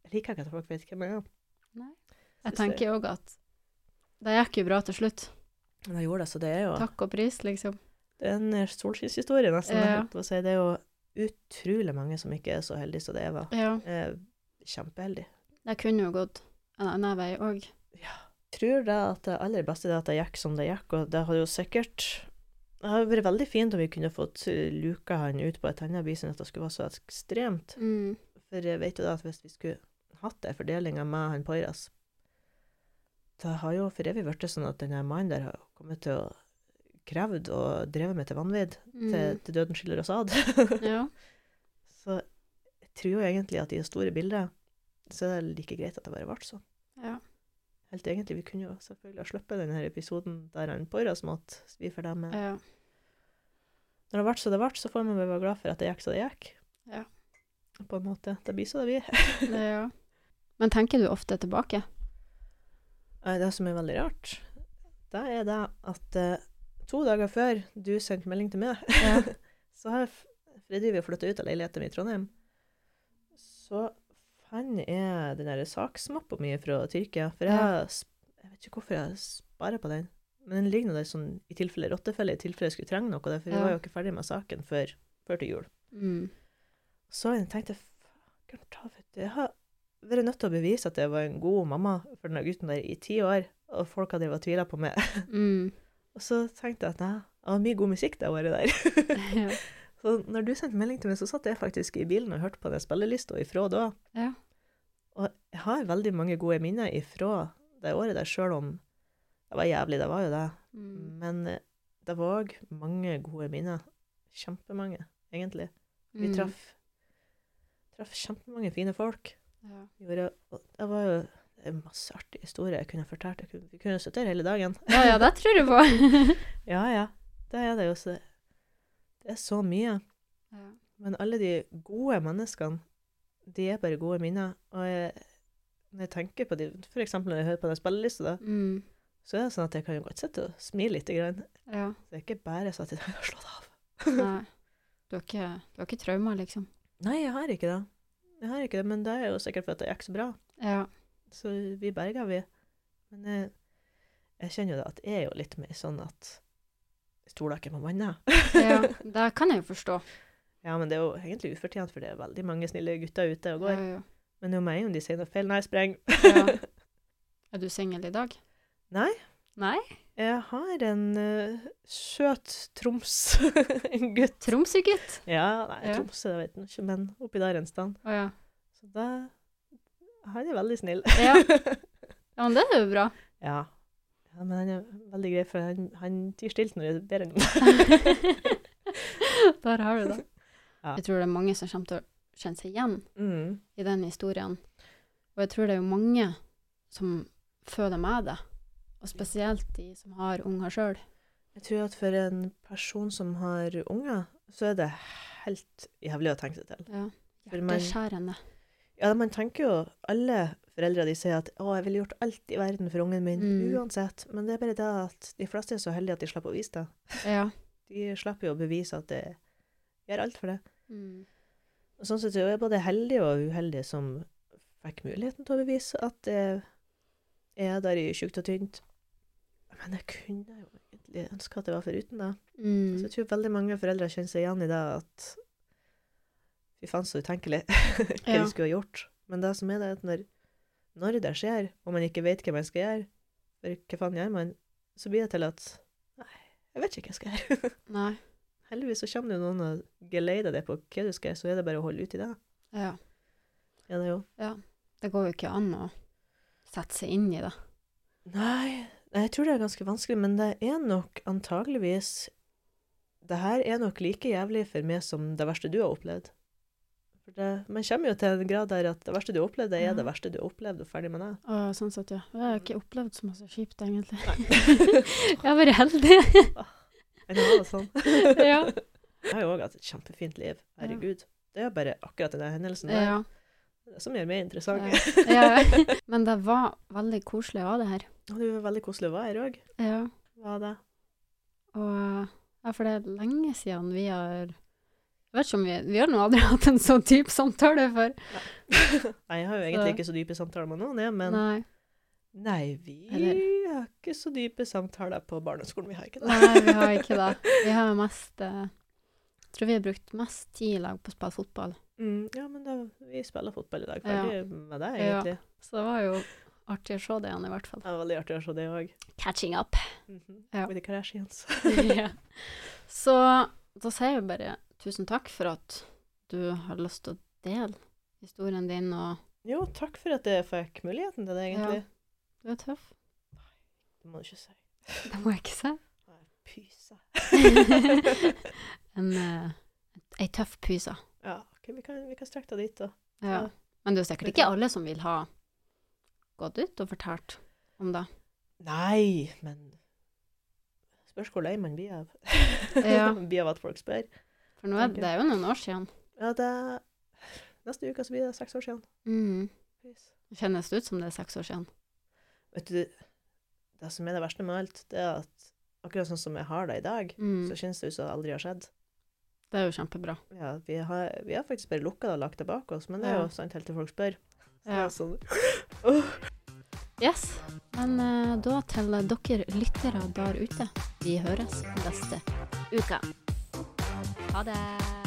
Jeg liker ikke at folk vet hvem jeg er. Nei. Jeg tenker òg at det gikk jo bra til slutt. Men jeg gjorde det, så det er jo Takk og pris, liksom. Det er en solskinnshistorie, nesten. Ja. si. Det er jo utrolig mange som ikke er så heldige som det jeg var. Ja. Er kjempeheldig. Det kunne jo gått en annen vei òg. Jeg tror det at det aller beste er at det gikk som det gikk, og det hadde jo sikkert Det hadde vært veldig fint om vi kunne fått eh, luka han ut på et annet vis enn at det skulle være så ekstremt. Mm. For jeg vet jo da at hvis vi skulle hatt den fordelinga med han Poiras Det har jo for evig blitt sånn at denne mannen der har kommet til å krevd og drevet meg til vanvidd. Til, Mm. til døden skiller oss ad. (laughs) (laughs) Ja. Så jeg tror jo egentlig at i det store bildet så er det like greit at det bare ble sånn. ja. Helt egentlig, vi kunne jo selvfølgelig ha sluppet denne episoden der han Poiras måtte vi for dem. Men ja. når det ble så det ble, så får man vel være glad for at det gikk så det gikk. Ja. På en måte. Det blir så det blir. (laughs) Ja. Men tenker du ofte tilbake? Nei, Det som er veldig rart, det er det at eh, to dager før du sendte melding til meg, Ja. (laughs) så har Freddy vi flytta ut av leiligheten min i Trondheim. Så fant jeg den der saksmappa mi fra Tyrkia. For jeg, Ja. jeg vet ikke hvorfor jeg sparer på den. Men den ligger nå der sånn i tilfelle rottefelle, i tilfelle jeg skulle trenge noe. For jeg var jo ikke ferdig med saken før, før til jul. Mm. Så jeg tenkte du. Jeg har vært nødt til å bevise at jeg var en god mamma for denne gutten der i ti år, og folk hadde drevet og tvilt på meg. (laughs) Mm. Og så tenkte jeg at nei, det var mye god musikk det året der. (laughs) (laughs) Ja. så når du sendte melding til meg, så satt jeg faktisk i bilen og hørte på den spillelista ifra da. Ja. Og jeg har veldig mange gode minner ifra det året der, sjøl om det var jævlig, det var jo det. Mm. Men eh, det var òg mange gode minner. Kjempemange, egentlig. Vi Mm. traff, traff kjempemange fine folk. Ja. Gjorde, det var jo det er masse artige historier jeg kunne fortalt. Jeg kunne, vi kunne sittet her hele dagen. ja, ja, det tror jeg på. (laughs) Ja, ja. Det er det jo. Så det er så mye. ja. Men alle de gode menneskene, de er bare gode minner. Og jeg, når jeg tenker på de, eksempel når jeg hører på den spillelista, Mm. så er det sånn at jeg kan jo godt sitte og smile litt. Grann. ja. Det er ikke bare sånn at jeg har slått av. Nei. Du har ikke, du har ikke traumer, liksom? Nei, jeg har ikke det. Jeg har ikke det, Men det er jo sikkert fordi det gikk så bra. Ja. Så vi berga, vi. Men jeg, jeg kjenner jo det at jeg er jo litt mer sånn at jeg stoler ikke på mannen. ja. (laughs) Det kan jeg jo forstå. Ja, men det er jo egentlig ufortjent, for det er veldig mange snille gutter ute og går. Ja, ja. Men det er jo meg om de sier noe feil. Nei, spreng. Ja. (laughs) Er du singel i dag? Nei, Nei? jeg har en uh, søt Troms-gutt. (laughs) Tromsø-gutt? Ja, nei, Ja. Tromsø, vet jeg ikke, men oppi der en stand. Oh, ja. Så da Han er veldig snill. Ja. (laughs) ja, men det er jo bra. Ja. ja, men han er veldig grei, for han, han tyr stilt når jeg ber ham om det. (laughs) Der har du det. Ja. Jeg tror det er mange som kommer til å kjenne seg igjen Mm. i den historien. Og jeg tror det er jo mange som føder med det. Og spesielt de som har unger sjøl. Jeg tror at for en person som har unger, så er det helt jævlig å tenke seg til. Ja. Hjerteskjærende. Ja, man tenker jo Alle foreldre de sier at 'å, jeg ville gjort alt i verden for ungen min', Mm. uansett. Men det er bare det at de fleste er så heldige at de slipper å vise det. Ja. De slipper jo å bevise at det gjør alt for det. Mm. Og sånn sett så er jeg både heldig og uheldig som fikk muligheten til å bevise at det er der i tjukt og tynt. Men jeg kunne jo egentlig ønske at det var foruten. Så Mm. jeg tror veldig mange foreldre kjenner seg igjen i det at fy faen så utenkelig (laughs) hva Ja. de skulle ha gjort. Men det som er det, er at når, når det skjer, og man ikke vet hva man skal gjøre, for hva faen gjør man, så blir det til at nei, jeg vet ikke hva jeg skal gjøre. (laughs) Nei. Heldigvis så kommer det noen og geleider deg på hva du skal gjøre, så er det bare å holde ut i det. Ja. Ja, det jo. Det går jo ikke an å sette seg inn i det. Nei, jeg tror det er ganske vanskelig, men det er nok antageligvis Det her er nok like jævlig for meg som det verste du har opplevd. For det, man kommer jo til en grad der at det verste du har opplevd, det Ja. er det verste du har opplevd, og ferdig med det. Å, sånn sett, ja. Jeg har ikke opplevd så masse kjipt, egentlig. (laughs) Jeg har vært heldig. Enn å ha det sånn. (laughs) ja. Jeg har jo òg hatt et kjempefint liv. Herregud. Det er bare akkurat den hendelsen der ja. det er som gjør meg interessant. Ja. ja. (laughs) Men det var veldig koselig å ha det her. Det var veldig koselig å være her òg. Ja. Var det. Og ja, for det er lenge siden vi har Jeg vet ikke om vi Vi har nå aldri (laughs) hatt en sånn dyp samtale før. (laughs) Nei, jeg har jo egentlig Så- ikke så dype samtaler med noen, jeg, men Nei. Nei, vi Eller- har ikke så dype samtaler på barneskolen. Vi har ikke det. Nei, vi har ikke (laughs) det. Vi har mest eh, Jeg tror vi har brukt mest tid i lag på å spille fotball. Mm, ja, men da, vi spiller fotball i dag. Ja. Ferdig med det, Ja. Så det var jo artig å se det igjen, i hvert fall. Var veldig artig å se det òg. Catching up. Ja. With the Kardashians. (laughs) ja. (laughs) Så da sier jeg bare tusen takk for at du har lyst til å dele historien din, og Jo, takk for at jeg fikk muligheten til det, egentlig. du er tøff. Det må du ikke si. Det må jeg ikke si. Pyse. (laughs) en, uh, ei tøff pyse. ja, okay, vi kan, vi kan strekke det dit, da. Ja. Ja. Men det er sikkert ikke alle som vil ha gått ut og fortalt om det. Nei, men Spørs hvor lei man blir av. (laughs) Ja. (laughs) blir av at folk spør. For nå er det jo noen år siden. Ja, det er Neste uke så blir det seks år siden. Mm. Kjennes det ut som det er seks år siden? Vet du, det som er det verste med alt, det er at akkurat sånn som jeg har det i dag, Mm. så kjennes det ut som det aldri har skjedd. Det er jo kjempebra. Ja, vi har, vi har faktisk bare lukka det og lagt det bak oss, men det er jo sant helt til folk spør. Så Ja. sånn, (laughs) Åh. Yes. Men uh, da til dere lyttere der ute, vi høres neste uke. Ha det.